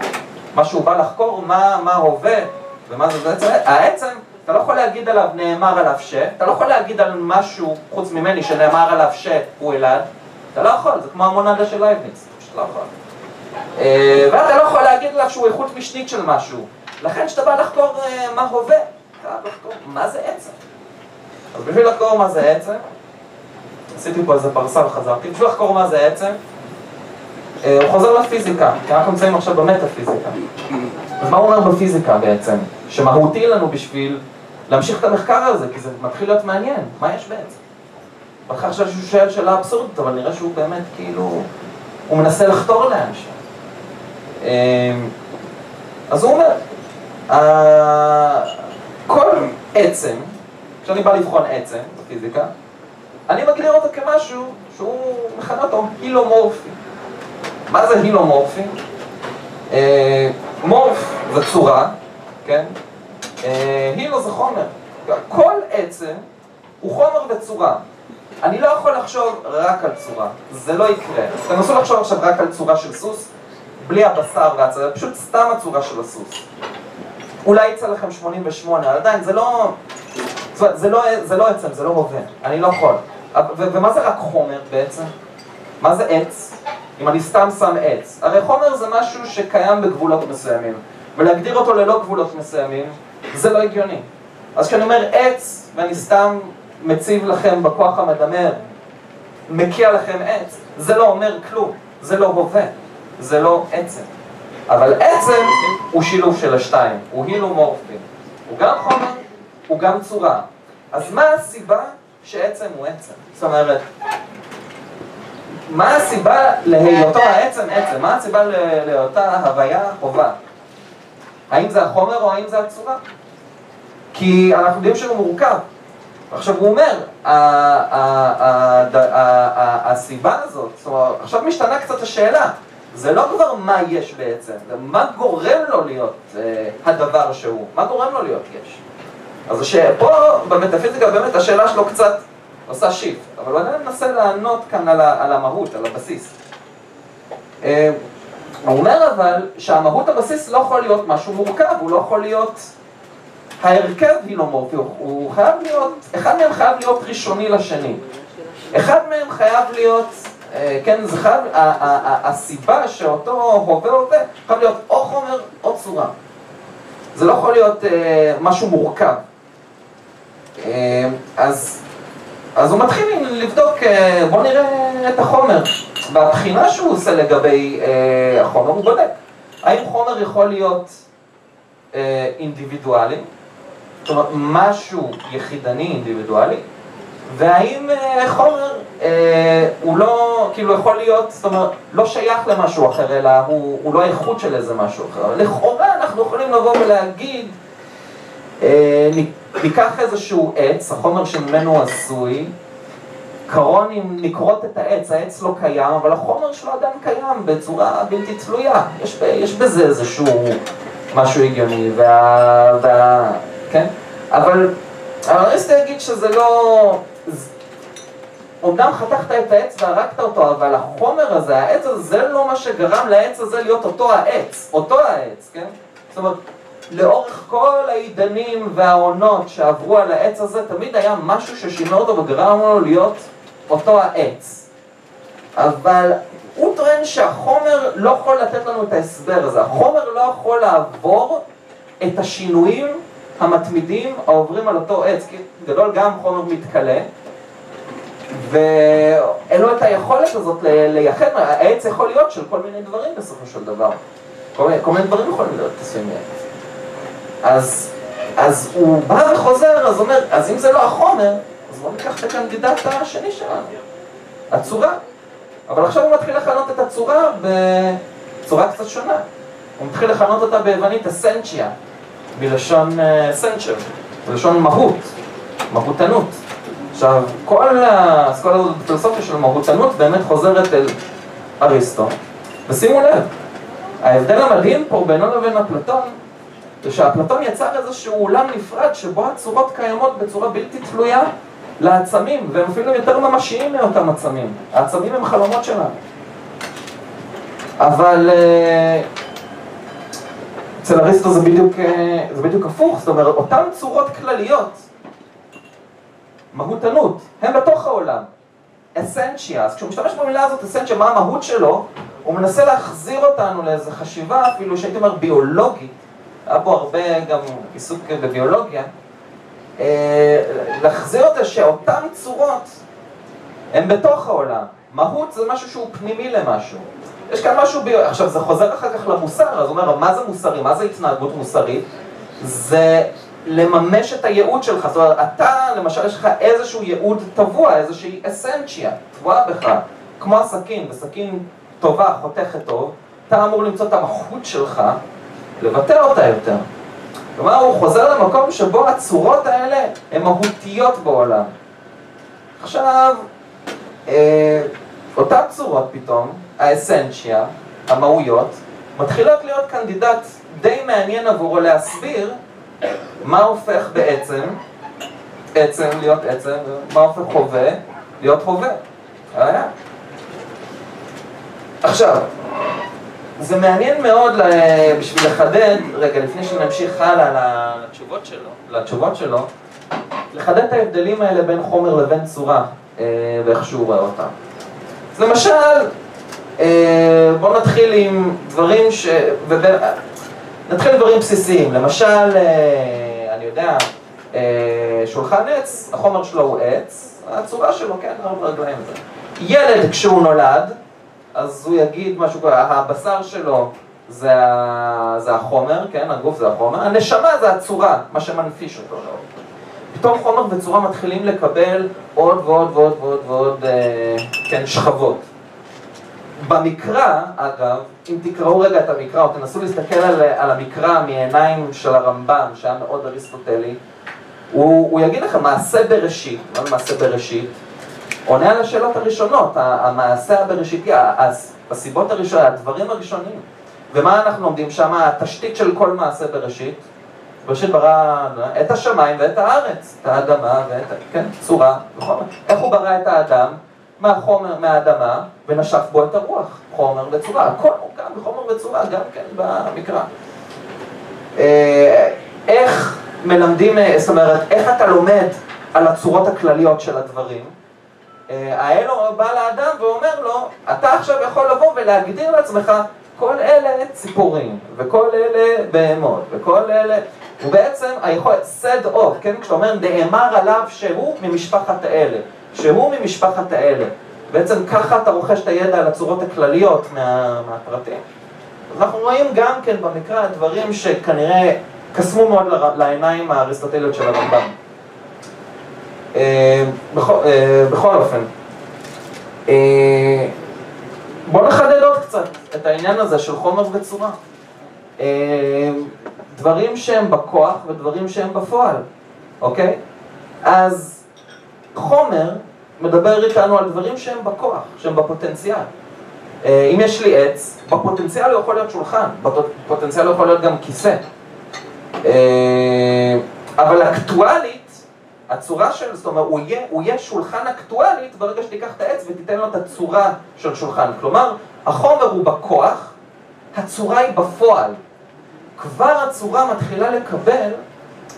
[SPEAKER 2] מה שהוא בא לחקור, מה, מה הווה ומה זה בעצם, העצם, אתה לא יכול להגיד עליו נאמר עליו ש, אתה לא יכול להגיד על משהו חוץ ממני שנאמר עליו שהוא אלעד, אתה לא יכול, זה כמו המונאדה של לייבניץ, פשוט לא יכול. אה, ואתה לא יכול להגיד עליו שהוא איכות משנית של משהו, לכן כשאתה בא לחקור אה, מה הווה, אתה בא לחקור מה זה עצם. אז בשביל לחקור מה זה עצם, עשיתי פה איזה פרסה וחזרתי, בשביל לחקור מה זה עצם, אה, הוא חוזר לפיזיקה, כי אנחנו נמצאים עכשיו במטאפיזיקה. אז מה הוא אומר בפיזיקה בעצם? שמהותי לנו בשביל להמשיך את המחקר הזה, כי זה מתחיל להיות מעניין, מה יש בעצם? בהתחלה חשבתי שהוא שואל שאלה אבסורדית, אבל נראה שהוא באמת כאילו, הוא מנסה לחתור לאנשהו. אז הוא אומר, כל עצם, כשאני בא לבחון עצם בפיזיקה, אני מגדיר אותו כמשהו שהוא מכנה אותו הילומורפי. מה זה הילומורפי? אה, מורף זה צורה, כן? אה, הילו זה חומר. כל עצם הוא חומר וצורה. אני לא יכול לחשוב רק על צורה, זה לא יקרה. תנסו לחשוב עכשיו רק על צורה של סוס, בלי הבשר והצורה, פשוט סתם הצורה של הסוס. אולי יצא לכם 88, אבל עדיין זה לא... זאת אומרת, זה לא, זה לא עצם, זה לא הווה, אני לא יכול. ומה זה רק חומר בעצם? מה זה עץ? אם אני סתם שם עץ. הרי חומר זה משהו שקיים בגבולות מסוימים, ולהגדיר אותו ללא גבולות מסוימים, זה לא הגיוני. אז כשאני אומר עץ, ואני סתם מציב לכם בכוח המדמר, מקיע לכם עץ, זה לא אומר כלום, זה לא הווה, זה לא עצם. אבל עצם הוא שילוב של השתיים, הוא הילומורפי. הוא גם חומר, הוא גם צורה. אז מה הסיבה שעצם הוא עצם? זאת אומרת, מה הסיבה להיותו העצם עצם? מה הסיבה להיותה הוויה חובה? האם זה החומר או האם זה הצורה? כי אנחנו יודעים שהוא מורכב. עכשיו הוא אומר, הסיבה הזאת, זאת אומרת, עכשיו משתנה קצת השאלה, זה לא כבר מה יש בעצם, מה גורם לו להיות אה, הדבר שהוא, מה גורם לו להיות יש. אז פה במטאפיזיקה באמת השאלה שלו קצת עושה שיפט, אבל הוא עדיין מנסה לענות כאן על, על המהות, על הבסיס. אה, הוא אומר אבל שהמהות הבסיס לא יכול להיות משהו מורכב, הוא לא יכול להיות ההרכב הילומורפי, הוא חייב להיות, אחד מהם חייב להיות ראשוני לשני. אחד מהם חייב להיות, אה, כן, זה חייב, הסיבה שאותו הווה הווה חייב להיות או חומר או צורה. זה לא יכול להיות אה, משהו מורכב. אז אז הוא מתחיל לבדוק, אה, בוא נראה את החומר. והבחינה שהוא עושה לגבי אה, החומר, הוא בודק. האם חומר יכול להיות אה, אינדיבידואלי, זאת אומרת, משהו יחידני אינדיבידואלי, והאם אה, חומר אה, הוא לא, כאילו יכול להיות, זאת אומרת, לא שייך למשהו אחר, אלא הוא, הוא לא איכות של איזה משהו אחר. לכאורה אנחנו יכולים לבוא ולהגיד, אה, ניקח איזשהו עץ, החומר שממנו עשוי, קרון אם נכרות את העץ, העץ לא קיים, אבל החומר שלו עדיין קיים בצורה בלתי תלויה. יש, יש בזה איזשהו משהו הגיוני, וה... וה כן? אבל אריסטו יגיד שזה לא... אומנם חתכת את העץ והרגת אותו, אבל החומר הזה, העץ הזה, זה לא מה שגרם לעץ הזה להיות אותו העץ, אותו העץ, כן? זאת אומרת, לאורך כל העידנים והעונות שעברו על העץ הזה, תמיד היה משהו ששינה אותו וגרם לו להיות אותו העץ. אבל הוא טוען שהחומר לא יכול לתת לנו את ההסבר הזה. החומר לא יכול לעבור את השינויים המתמידים העוברים על אותו עץ. כי גדול גם חומר מתכלה, ואין לו את היכולת הזאת לייחד, העץ יכול להיות של כל מיני דברים בסופו של דבר. כל מיני, כל מיני דברים יכולים להיות עשויים מעץ. אז, אז הוא בא וחוזר, אז אומר, אז אם זה לא החומר, אז בואו ניקח את הקנדידט השני שלנו, הצורה. אבל עכשיו הוא מתחיל לכנות את הצורה בצורה קצת שונה. הוא מתחיל לכנות אותה ביוונית אסנצ'יה, מלשון סנצ'ר, uh, מלשון מהות, מהותנות. עכשיו, כל האסכולה הזאת בפילוסופיה של מהותנות באמת חוזרת אל אריסטו. ושימו לב, ההבדל המדהים פה בינו לבין אפלטון זה שאפלטון יצר איזשהו עולם נפרד שבו הצורות קיימות בצורה בלתי תלויה לעצמים, והם אפילו יותר ממשיים מאותם עצמים. העצמים הם חלומות שלנו. אבל אה, אצל אריסטו זה בדיוק, אה, זה בדיוק הפוך, זאת אומרת, אותן צורות כלליות, מהותנות, הם בתוך העולם. אסנצ'יה, אז כשהוא משתמש במילה הזאת, אסנצ'יה, מה המהות שלו? הוא מנסה להחזיר אותנו לאיזו חשיבה, אפילו שהייתי אומר ביולוגית, היה פה הרבה גם עיסוק בביולוגיה, אה, להחזיר אותה שאותן צורות הן בתוך העולם. מהות זה משהו שהוא פנימי למשהו. יש כאן משהו, ב... עכשיו זה חוזר אחר כך למוסר, אז הוא אומר, מה זה מוסרי, מה זה התנהגות מוסרית? זה לממש את הייעוד שלך, זאת אומרת, אתה למשל יש לך איזשהו ייעוד טבוע, איזושהי אסנצ'יה, טבועה בך, כמו הסכין, וסכין טובה, חותכת טוב, אתה אמור למצוא את המחות שלך, לבטא אותה יותר. כלומר, הוא חוזר למקום שבו הצורות האלה הן מהותיות בעולם. עכשיו, אה, אותן צורות פתאום, האסנצ'יה, המהויות, מתחילות להיות קנדידט די מעניין עבורו להסביר מה הופך בעצם עצם להיות עצם, מה הופך חווה להיות הווה. היה. עכשיו, זה מעניין מאוד בשביל לחדד, רגע, לפני שנמשיך הלאה לתשובות שלו, לתשובות שלו, לחדד את ההבדלים האלה בין חומר לבין צורה, אה, ואיך שהוא רואה אותם. אז למשל, אה, בואו נתחיל עם דברים ש... נתחיל עם דברים בסיסיים, למשל, אה, אני יודע, שולחן עץ, החומר שלו הוא עץ, הצורה שלו, כן, ארבע רגליים. ילד כשהוא נולד, אז הוא יגיד משהו כזה, הבשר שלו זה, זה החומר, כן, הגוף זה החומר, הנשמה זה הצורה, מה שמנפיש אותו. לא. פתאום חומר וצורה מתחילים לקבל עוד ועוד ועוד ועוד ועוד, אה, כן, שכבות. במקרא, אגב, אם תקראו רגע את המקרא, או תנסו להסתכל על, על המקרא מעיניים של הרמב"ם, שהיה מאוד אריסטוטלי, הוא, הוא יגיד לכם, מעשה בראשית, מה זה מעשה בראשית? עונה על השאלות הראשונות, המעשה הבראשיתי, הסיבות הראשונות, הדברים הראשונים. ומה אנחנו לומדים שם? התשתית של כל מעשה בראשית. בראשית ברא את השמיים ואת הארץ, את האדמה ואת, כן, צורה וחומר. איך הוא ברא את האדם? מהחומר, מהאדמה, ונשף בו את הרוח, חומר וצורה. הכל מורכב בחומר וצורה, גם כן במקרא. אה, איך מלמדים, אה, זאת אומרת, איך אתה לומד על הצורות הכלליות של הדברים? אה, האלו בא לאדם ואומר לו, אתה עכשיו יכול לבוא ולהגדיר לעצמך כל אלה ציפורים, וכל אלה בהמות, וכל אלה... ובעצם היכולת, סד אוף, כן? כשאתה אומר נאמר עליו שהוא ממשפחת האלה, שהוא ממשפחת האלה. בעצם ככה אתה רוכש את הידע על הצורות הכלליות מה, מהפרטים. אז אנחנו רואים גם כן במקרא דברים שכנראה קסמו מאוד לעיניים האריסטוטליות של הרמב"ם. אה, אה, בכל אופן, אה, בואו נחדד עוד קצת את העניין הזה של חומר וצורה. דברים שהם בכוח ודברים שהם בפועל, אוקיי? אז חומר מדבר איתנו על דברים שהם בכוח, שהם בפוטנציאל. אם יש לי עץ, בפוטנציאל הוא יכול להיות שולחן, בפוטנציאל הוא יכול להיות גם כיסא. אבל אקטואלית, הצורה של, זאת אומרת, הוא יהיה, הוא יהיה שולחן אקטואלית ברגע שתיקח את העץ ותיתן לו את הצורה של שולחן. כלומר, החומר הוא בכוח, הצורה היא בפועל. כבר הצורה מתחילה לקבל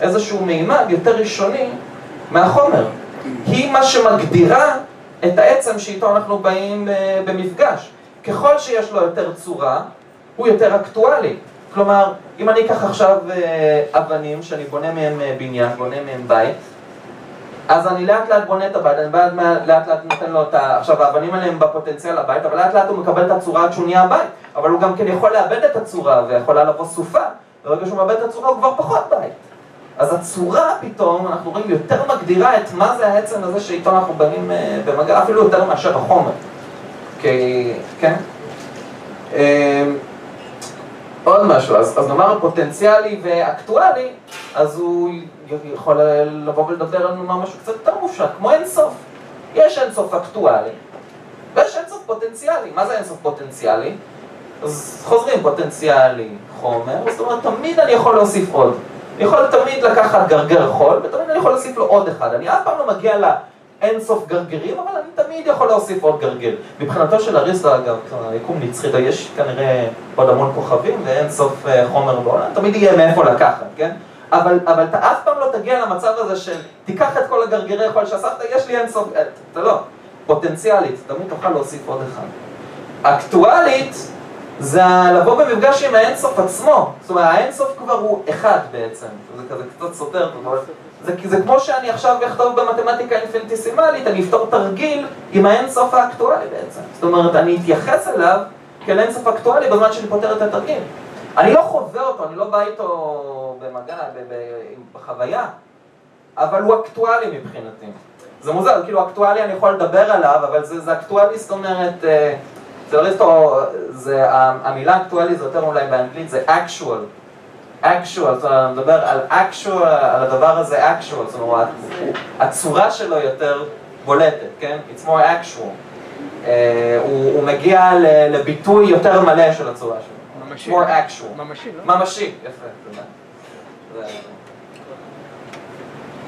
[SPEAKER 2] איזשהו מימד יותר ראשוני מהחומר. היא מה שמגדירה את העצם שאיתו אנחנו באים אה, במפגש. ככל שיש לו יותר צורה, הוא יותר אקטואלי. כלומר, אם אני אקח עכשיו אה, אבנים שאני בונה מהם אה, בניין, בונה מהם בית, אז אני לאט לאט בונה את הבית, אני לאט לאט לאט נותן לו את ה... עכשיו האבנים האלה הם בפוטנציאל הבית, אבל לאט לאט הוא מקבל את הצורה עד שהוא נהיה הבית, אבל הוא גם כן יכול לאבד את הצורה ויכולה לבוא סופה, ברגע שהוא מאבד את הצורה הוא כבר פחות בית. אז הצורה פתאום, אנחנו רואים, יותר מגדירה את מה זה העצם הזה שאיתו אנחנו באים אה, במגע, אפילו יותר מאשר החומר. כי, כן? אה, עוד משהו, אז, אז נאמר פוטנציאלי ואקטואלי, אז הוא יכול לבוא ולדבר על נאמר משהו קצת יותר מופשט, כמו אינסוף. יש אינסוף אקטואלי, ויש אינסוף פוטנציאלי. מה זה אינסוף פוטנציאלי? אז חוזרים, פוטנציאלי, חומר, זאת אומרת, תמיד אני יכול להוסיף עוד. אני יכול תמיד לקחת גרגר חול, ותמיד אני יכול להוסיף לו עוד אחד. אני אף פעם לא מגיע אין סוף גרגירים, אבל אני תמיד יכול להוסיף עוד גרגיר. מבחינתו של אריסטו, אגב, היקום נצחי, יש כנראה עוד המון כוכבים ואין סוף אה, חומר בעולם, תמיד יהיה מאיפה לקחת, כן? אבל, אבל אתה אף פעם לא תגיע למצב הזה של תיקח את כל הגרגירי חול שאספת, יש לי אין סוף, אה, אתה לא, פוטנציאלית, תמיד תוכל להוסיף עוד אחד. אקטואלית, זה לבוא במפגש עם האינסוף עצמו, זאת אומרת האינסוף כבר הוא אחד בעצם, זה כזה קצת סותר, זה, זה כמו שאני עכשיו אכתוב במתמטיקה אינפינטיסימלית, אני אפתור תרגיל עם האינסוף האקטואלי בעצם, זאת אומרת אני אתייחס אליו כאל אינסוף אקטואלי בזמן שאני פותר את התרגיל. אני לא חווה אותו, אני לא בא איתו במגע, בחוויה, אבל הוא אקטואלי מבחינתי. זה מוזר, כאילו אקטואלי אני יכול לדבר עליו, אבל זה, זה אקטואלי, זאת אומרת... אה, זה אריסטו, זה, המילה אקטואלי זה יותר אולי באנגלית, זה actual. Actual, זאת אומרת, מדבר על actual, על הדבר הזה actual, זאת אומרת, הצורה שלו יותר בולטת, כן? It's more actual. Uh, הוא, הוא מגיע לביטוי יותר מלא של הצורה שלו.
[SPEAKER 4] ממשי.
[SPEAKER 2] more actual.
[SPEAKER 4] ממשי, לא?
[SPEAKER 2] ממשי, יפה, תודה.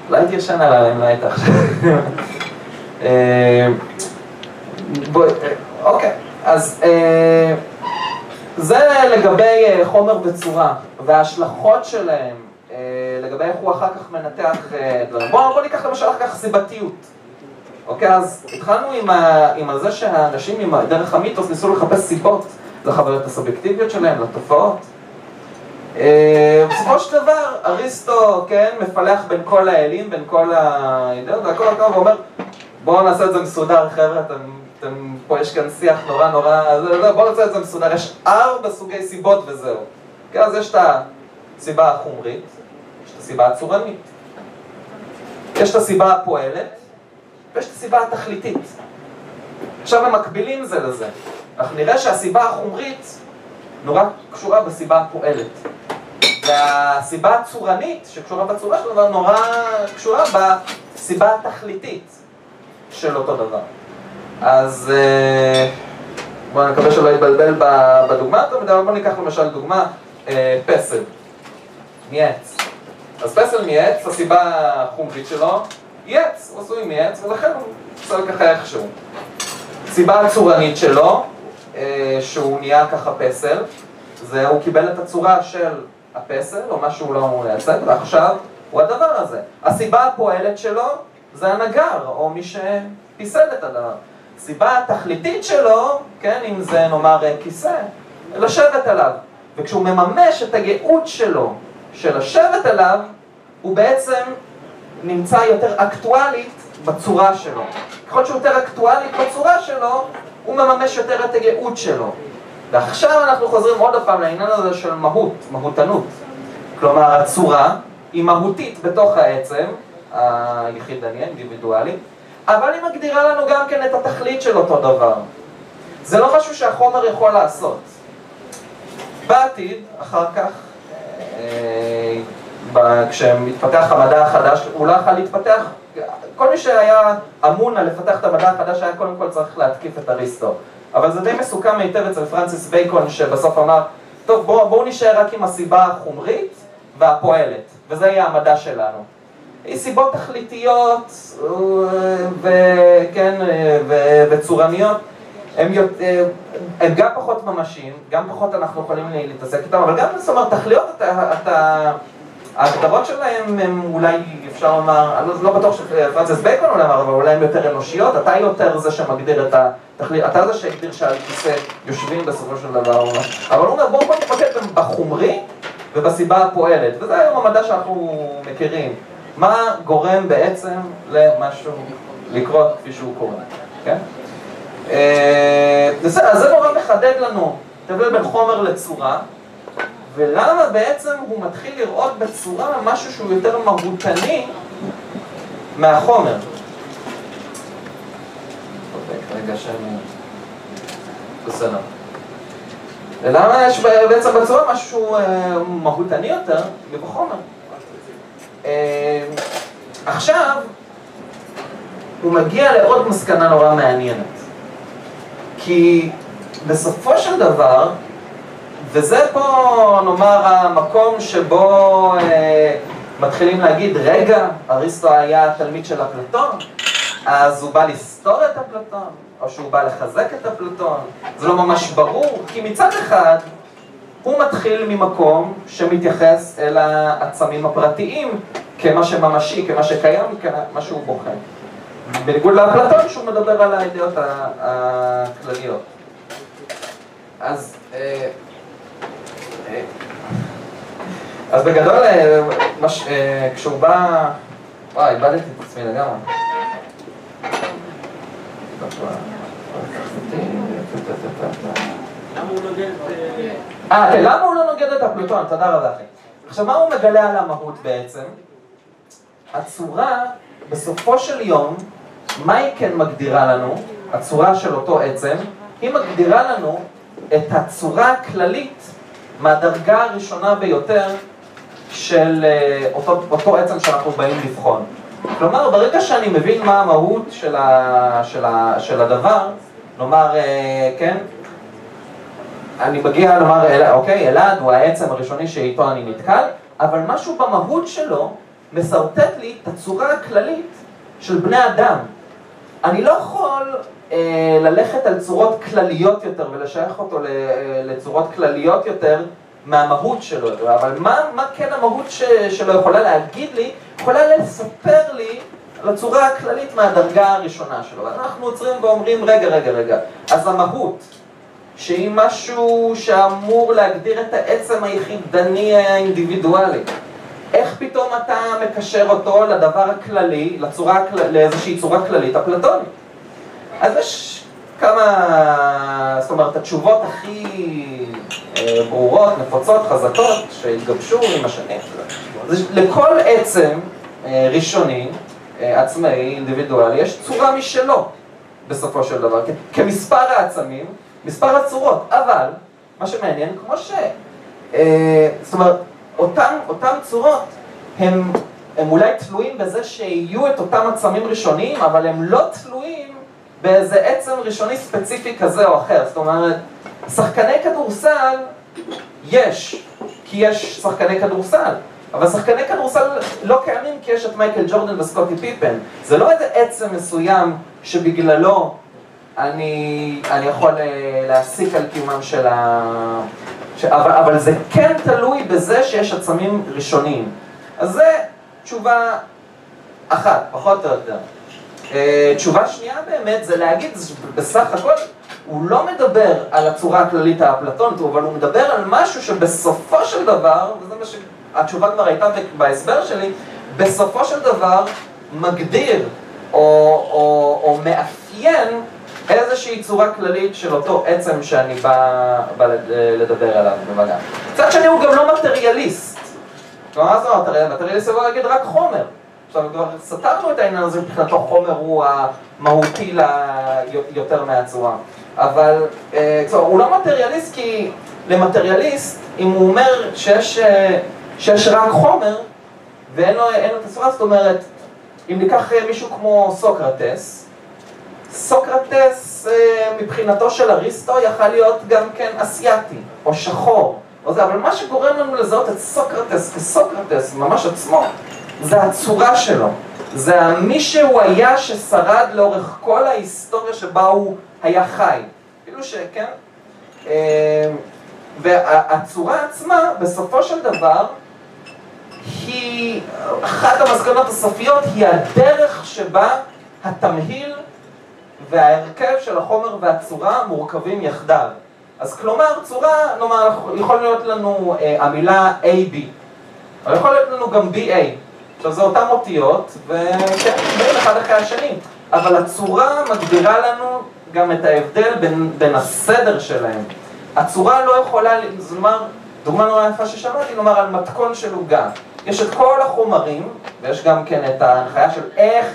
[SPEAKER 2] אולי הייתי ישן עליי אם לא היית עכשיו. אה, בואי, אה, אוקיי, אז אה, זה לגבי אה, חומר וצורה, וההשלכות שלהם, אה, לגבי איך הוא אחר כך מנתח אה, דברים. בואו בוא ניקח למשל אחר כך סיבתיות. אוקיי, אז התחלנו עם, ה, עם זה שהאנשים עם, דרך המיתוס ניסו לחפש סיבות לחוויות הסובייקטיביות שלהם, לתופעות. בסופו של דבר, אריסטו, כן, מפלח בין כל האלים, בין כל האידאות, והכל הכל, ואומר, בואו נעשה את זה מסודר, חבר'ה, אתם, אתם, פה יש כאן שיח נורא נורא, בואו נעשה את זה מסודר, יש ארבע סוגי סיבות וזהו. כן, אז יש את הסיבה החומרית, יש את הסיבה הצורנית, יש את הסיבה הפועלת, ויש את הסיבה התכליתית. עכשיו הם מקבילים זה לזה. אנחנו נראה שהסיבה החומרית נורא קשורה בסיבה הפועלת. והסיבה הצורנית, שקשורה בצורה של דבר, נורא קשורה בסיבה התכליתית של אותו דבר. אז אה, בואו נקווה שלא יתבלבל בדוגמה, יותר מדי, אבל בואו ניקח למשל דוגמה, אה, פסל, מעץ. אז פסל מעץ, הסיבה החומרית שלו היא עץ, הוא עשוי מעץ, ולכן הוא פסל ככה איכשהו. סיבה הצורנית שלו, אה, שהוא נהיה ככה פסל, זה הוא קיבל את הצורה של הפסל, או מה שהוא לא מייצג, ועכשיו הוא הדבר הזה. הסיבה הפועלת שלו זה הנגר, או מי שפיסל את הדבר. הסיבה התכליתית שלו, כן, אם זה נאמר אה, כיסא, לשבת עליו. וכשהוא מממש את הגאות שלו, של לשבת עליו, הוא בעצם נמצא יותר אקטואלית בצורה שלו. ככל שהוא יותר אקטואלית בצורה שלו, הוא מממש יותר את הגאות שלו. ועכשיו אנחנו חוזרים עוד פעם לעניין הזה של מהות, מהותנות. כלומר, הצורה היא מהותית בתוך העצם, היחידני, האינדיבידואלי, אבל היא מגדירה לנו גם כן את התכלית של אותו דבר. זה לא משהו שהחומר יכול לעשות. בעתיד, אחר כך, אה, כשמתפתח המדע החדש, הוא לא יכול להתפתח, כל מי שהיה אמון על לפתח את המדע החדש היה קודם כל צריך להתקיף את אריסטו. אבל זה די מסוכם היטב אצל פרנסיס בייקון שבסוף אמר, טוב בואו בוא נישאר רק עם הסיבה החומרית והפועלת, וזה יהיה המדע שלנו. סיבות תכליתיות וכן, ו- וצורניות הם, יות- הם גם פחות ממשיים, גם פחות אנחנו יכולים להתעסק איתם, אבל גם זאת אומרת, תכליות, ההגדרות שלהם הם אולי, אפשר לומר, אני לא, לא בטוח שפרנסיס בייקון אולי אמר, אבל אולי הם יותר אנושיות, אתה יותר זה שמגדיר את התכלית, אתה זה שהגדיר שעל כיסא יושבים בסופו של דבר, אבל הוא אומר בואו בוא נתמקד בחומרי ובסיבה הפועלת, וזה היום המדע שאנחנו מכירים. מה גורם בעצם למשהו לקרות כפי שהוא קורה, כן? אה, אז זה נורא מחדד לנו את ההבדל בין חומר לצורה, ולמה בעצם הוא מתחיל לראות בצורה משהו שהוא יותר מהותני מהחומר. אוקיי, רגע. בסדר. ולמה יש בעצם בצורה משהו אה, מהותני יותר מבחומר? אה, עכשיו, הוא מגיע לעוד מסקנה נורא מעניינת. כי בסופו של דבר, וזה פה נאמר המקום שבו אה, מתחילים להגיד, רגע, אריסטו היה תלמיד של אפלטון? אז הוא בא לסתור את אפלטון, או שהוא בא לחזק את אפלטון, זה לא ממש ברור, כי מצד אחד הוא מתחיל ממקום שמתייחס אל העצמים הפרטיים כמה שממשי, כמה שקיים, כמה שהוא בוחן. בניגוד לאפלטון שהוא מדבר על הידיעות הכלליות. אז, אה, אה, אז בגדול, אה, מש, כשהוא בא... וואי, איבדתי את עצמי לגמרי. אה, כן, למה הוא לא נוגד את הפלוטון? תודה רבה אחי. עכשיו, מה הוא מגלה על המהות בעצם? הצורה, בסופו של יום, מה היא כן מגדירה לנו, הצורה של אותו עצם? היא מגדירה לנו את הצורה הכללית מהדרגה הראשונה ביותר של אה, אותו, אותו עצם שאנחנו באים לבחון. כלומר, ברגע שאני מבין מה המהות של, ה, של, ה, של הדבר, נאמר, אה, כן, אני מגיע לומר, אוקיי, אלעד הוא העצם הראשוני שאיתו אני נתקל, אבל משהו במהות שלו משרטט לי את הצורה הכללית של בני אדם. אני לא יכול אה, ללכת על צורות כלליות יותר ולשייך אותו אה, לצורות כלליות יותר מהמהות שלו, אבל מה, מה כן המהות ש, שלו יכולה להגיד לי? יכולה לספר לי על הצורה הכללית מהדרגה הראשונה שלו. אנחנו עוצרים ואומרים, רגע, רגע, רגע, אז המהות, שהיא משהו שאמור להגדיר את העצם היחידני האינדיבידואלי, איך פתאום אתה מקשר אותו לדבר הכללי, לצורה, לאיזושהי צורה כללית אפלטונית? אז יש כמה, זאת אומרת, התשובות הכי אה, ברורות, נפוצות, חזקות, שהתגבשו עם השנים. לכל עצם אה, ראשוני, אה, עצמאי, אינדיבידואלי, יש צורה משלו, בסופו של דבר, כמספר העצמים, מספר הצורות, אבל, מה שמעניין, כמו ש... זאת אומרת, אותן, אותן צורות הם, הם אולי תלויים בזה שיהיו את אותם עצמים ראשוניים, אבל הם לא תלויים באיזה עצם ראשוני ספציפי כזה או אחר. זאת אומרת, שחקני כדורסל יש, כי יש שחקני כדורסל, אבל שחקני כדורסל לא קיימים כי יש את מייקל ג'ורדן וסקוטי פיפן. זה לא איזה עצם מסוים שבגללו אני, אני יכול אה, להסיק על קיומם של ה... ש... אבל, אבל זה כן תלוי בזה שיש עצמים ראשוניים. אז זה תשובה אחת, פחות או יותר. אה, תשובה שנייה באמת זה להגיד, בסך הכל, הוא לא מדבר על הצורה הכללית האפלטונית, אבל הוא מדבר על משהו שבסופו של דבר, וזה מה שהתשובה כבר הייתה בהסבר שלי, בסופו של דבר מגדיר או, או, או מאפיין איזושהי צורה כללית של אותו עצם שאני בא, בא לדבר עליו במגע. מצד שני הוא גם לא מטריאליסט. כלומר, מה זה מטריאליסט? מטריאליסט יבוא להגיד רק חומר. עכשיו, כבר סתרנו את העניין הזה, מבחינתו חומר הוא המהותי יותר מהצורה. אבל, אה, כלומר, הוא לא מטריאליסט כי למטריאליסט, אם הוא אומר שיש, אה, שיש רק חומר ואין לו, לו את הצורה, זאת אומרת, אם ניקח אה, מישהו כמו סוקרטס, סוקרטס מבחינתו של אריסטו יכל להיות גם כן אסייתי או שחור, או זה, אבל מה שגורם לנו לזהות את סוקרטס כסוקרטס, ממש עצמו, זה הצורה שלו. זה מי שהוא היה ששרד לאורך כל ההיסטוריה שבה הוא היה חי. כאילו שכן? אמ, והצורה עצמה, בסופו של דבר, היא, אחת המסקנות הסופיות היא הדרך שבה התמהיל וההרכב של החומר והצורה מורכבים יחדיו. אז כלומר, צורה, נאמר, יכול להיות לנו אה, המילה AB, אבל יכול להיות לנו גם BA. עכשיו זה אותן אותיות, וכן, באים אחד אחרי השני, אבל הצורה מגדירה לנו גם את ההבדל בין, בין הסדר שלהם. הצורה לא יכולה, זאת אומרת, דוגמה נורא יפה ששמעתי, נאמר על מתכון של עוגה. יש את כל החומרים, ויש גם כן את ההנחיה של איך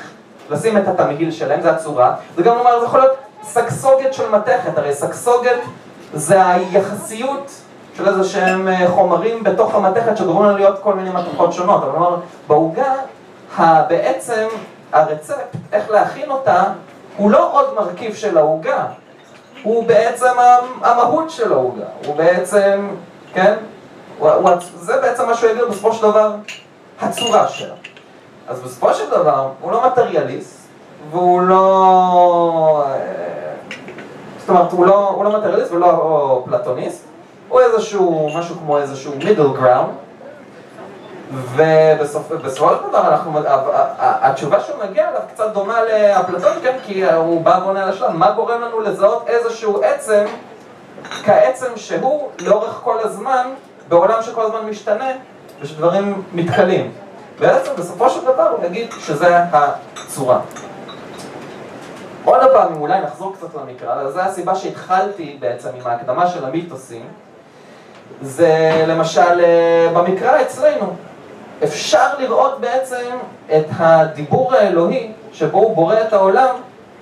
[SPEAKER 2] לשים את התמהיל שלהם, זה הצורה, וגם נאמר, זה יכול להיות סגסוגת של מתכת, הרי סגסוגת זה היחסיות של איזה שהם אה, חומרים בתוך המתכת שגורמים להיות כל מיני מתכות שונות, אבל נאמר, בעוגה, בעצם הרצפט, איך להכין אותה, הוא לא עוד מרכיב של העוגה, הוא בעצם המהות של העוגה, הוא בעצם, כן? הוא, הוא, זה בעצם מה שהוא יגיד בסופו של דבר, הצורה שלה. אז בסופו של דבר, הוא לא מטריאליסט, והוא לא... אה, זאת אומרת, הוא לא, הוא לא מטריאליסט ולא פלטוניסט, הוא איזשהו, משהו כמו איזשהו middle ground, ובסופו של דבר אנחנו, התשובה שהוא מגיע אליו קצת דומה לאפלטון, כן? כי הוא בא ועונה על השלב, מה גורם לנו לזהות איזשהו עצם כעצם שהוא לאורך כל הזמן, בעולם שכל הזמן משתנה, ושדברים מתכלים. בעצם בסופו של דבר הוא יגיד שזה הצורה. עוד פעם, אם אולי נחזור קצת למקרא, זו הסיבה שהתחלתי בעצם עם ההקדמה של המיתוסים, זה למשל אה, במקרא אצלנו, אפשר לראות בעצם את הדיבור האלוהי שבו הוא בורא את העולם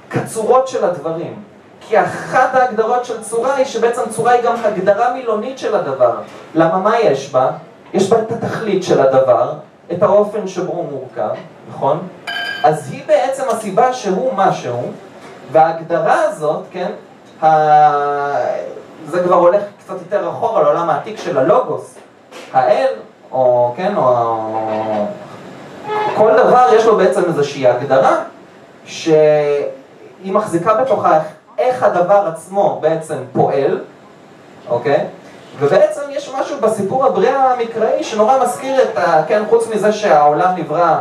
[SPEAKER 2] כצורות של הדברים. כי אחת ההגדרות של צורה היא שבעצם צורה היא גם הגדרה מילונית של הדבר. למה מה יש בה? יש בה את התכלית של הדבר, את האופן שבו הוא מורכב, נכון? אז היא בעצם הסיבה שהוא משהו, וההגדרה הזאת, כן, ה... זה כבר הולך קצת יותר אחורה לעולם העתיק של הלוגוס. האל, או כן, או... כל דבר יש לו בעצם איזושהי הגדרה, שהיא מחזיקה בתוכה איך הדבר עצמו בעצם פועל, אוקיי? ובעצם יש משהו בסיפור הבריאה המקראי שנורא מזכיר את ה... כן, חוץ מזה שהעולם נברא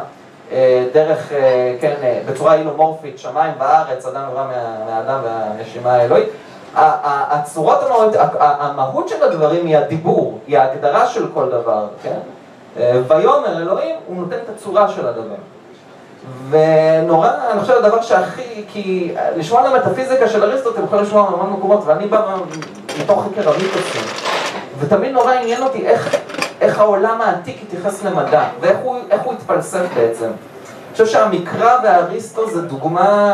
[SPEAKER 2] אה, דרך, אה, כן, אה, בצורה אילומורפית, שמיים וארץ, אדם נברא מה, מהאדם והנשימה האלוהית. הצורות המהות, המהות של הדברים היא הדיבור, היא ההגדרה של כל דבר, כן? ויאמר אלוהים, הוא נותן את הצורה של הדבר. ונורא, אני חושב, הדבר שהכי, כי לשמוע על המטאפיזיקה של אריסטו, אתם יכולים לשמוע מהמון מקומות, ואני בא מתוך חקר המיתוסים, ותמיד נורא עניין אותי איך, איך העולם העתיק התייחס למדע, ואיך הוא, הוא התפלסף בעצם. אני חושב שהמקרא ואריסטו זה דוגמה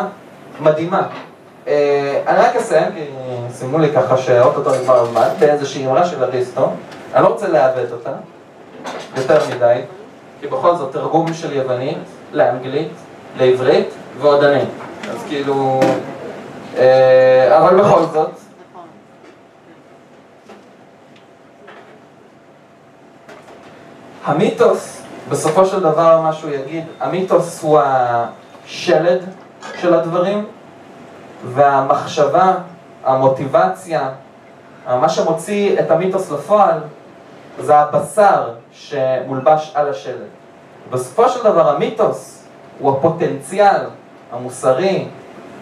[SPEAKER 2] מדהימה. אה, אני רק אסיים, כי סימנו לי ככה שאו-טו-טו נגמר הזמן, באיזושהי אמרה של אריסטו, אני לא רוצה לעוות אותה, יותר מדי, כי בכל זאת תרגום של יוונית לאנגלית, לעברית ועוד אני. אז כאילו... אה, אבל בכל זאת. המיתוס, בסופו של דבר מה שהוא יגיד, המיתוס הוא השלד של הדברים, והמחשבה, המוטיבציה, מה שמוציא את המיתוס לפועל, זה הבשר שמולבש על השלד. בסופו של דבר המיתוס הוא הפוטנציאל המוסרי,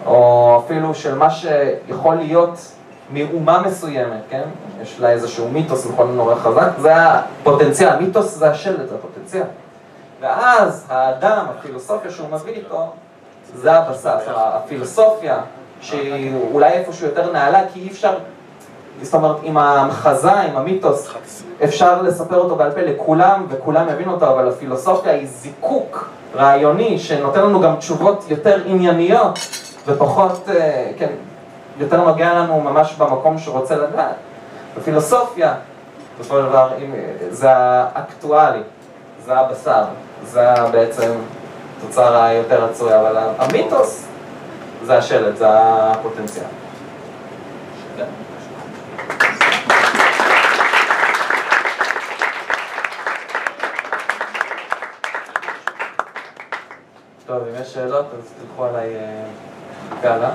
[SPEAKER 2] או אפילו של מה שיכול להיות מאומה מסוימת, כן? יש לה איזשהו מיתוס נכון נורא חזק, זה הפוטנציאל, המיתוס זה השלד, זה הפוטנציאל. ואז האדם, הפילוסופיה שהוא מביא איתו, זה הבשר, הפילוסופיה שהיא אולי איפשהו יותר נעלה, כי אי אפשר, זאת אומרת, עם המחזה, עם המיתוס, אפשר לספר אותו בעל פה לכולם, וכולם יבינו אותו, אבל הפילוסופיה היא זיקוק רעיוני, שנותן לנו גם תשובות יותר ענייניות, ופחות, אה, כן, יותר נוגע לנו ממש במקום שרוצה לדעת. בפילוסופיה, בסופו של דבר, זה האקטואלי, זה הבשר, זה בעצם תוצר היותר רצוי, אבל המיתוס זה השלט, זה הפוטנציאל. טוב, אם יש שאלות, אז תלכו עליי גאלה.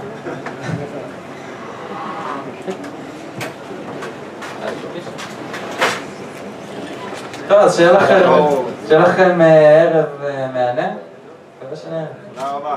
[SPEAKER 2] טוב, אז שיהיה לכם, לכם ערב מהנה. מקווה שנראה. תודה רבה.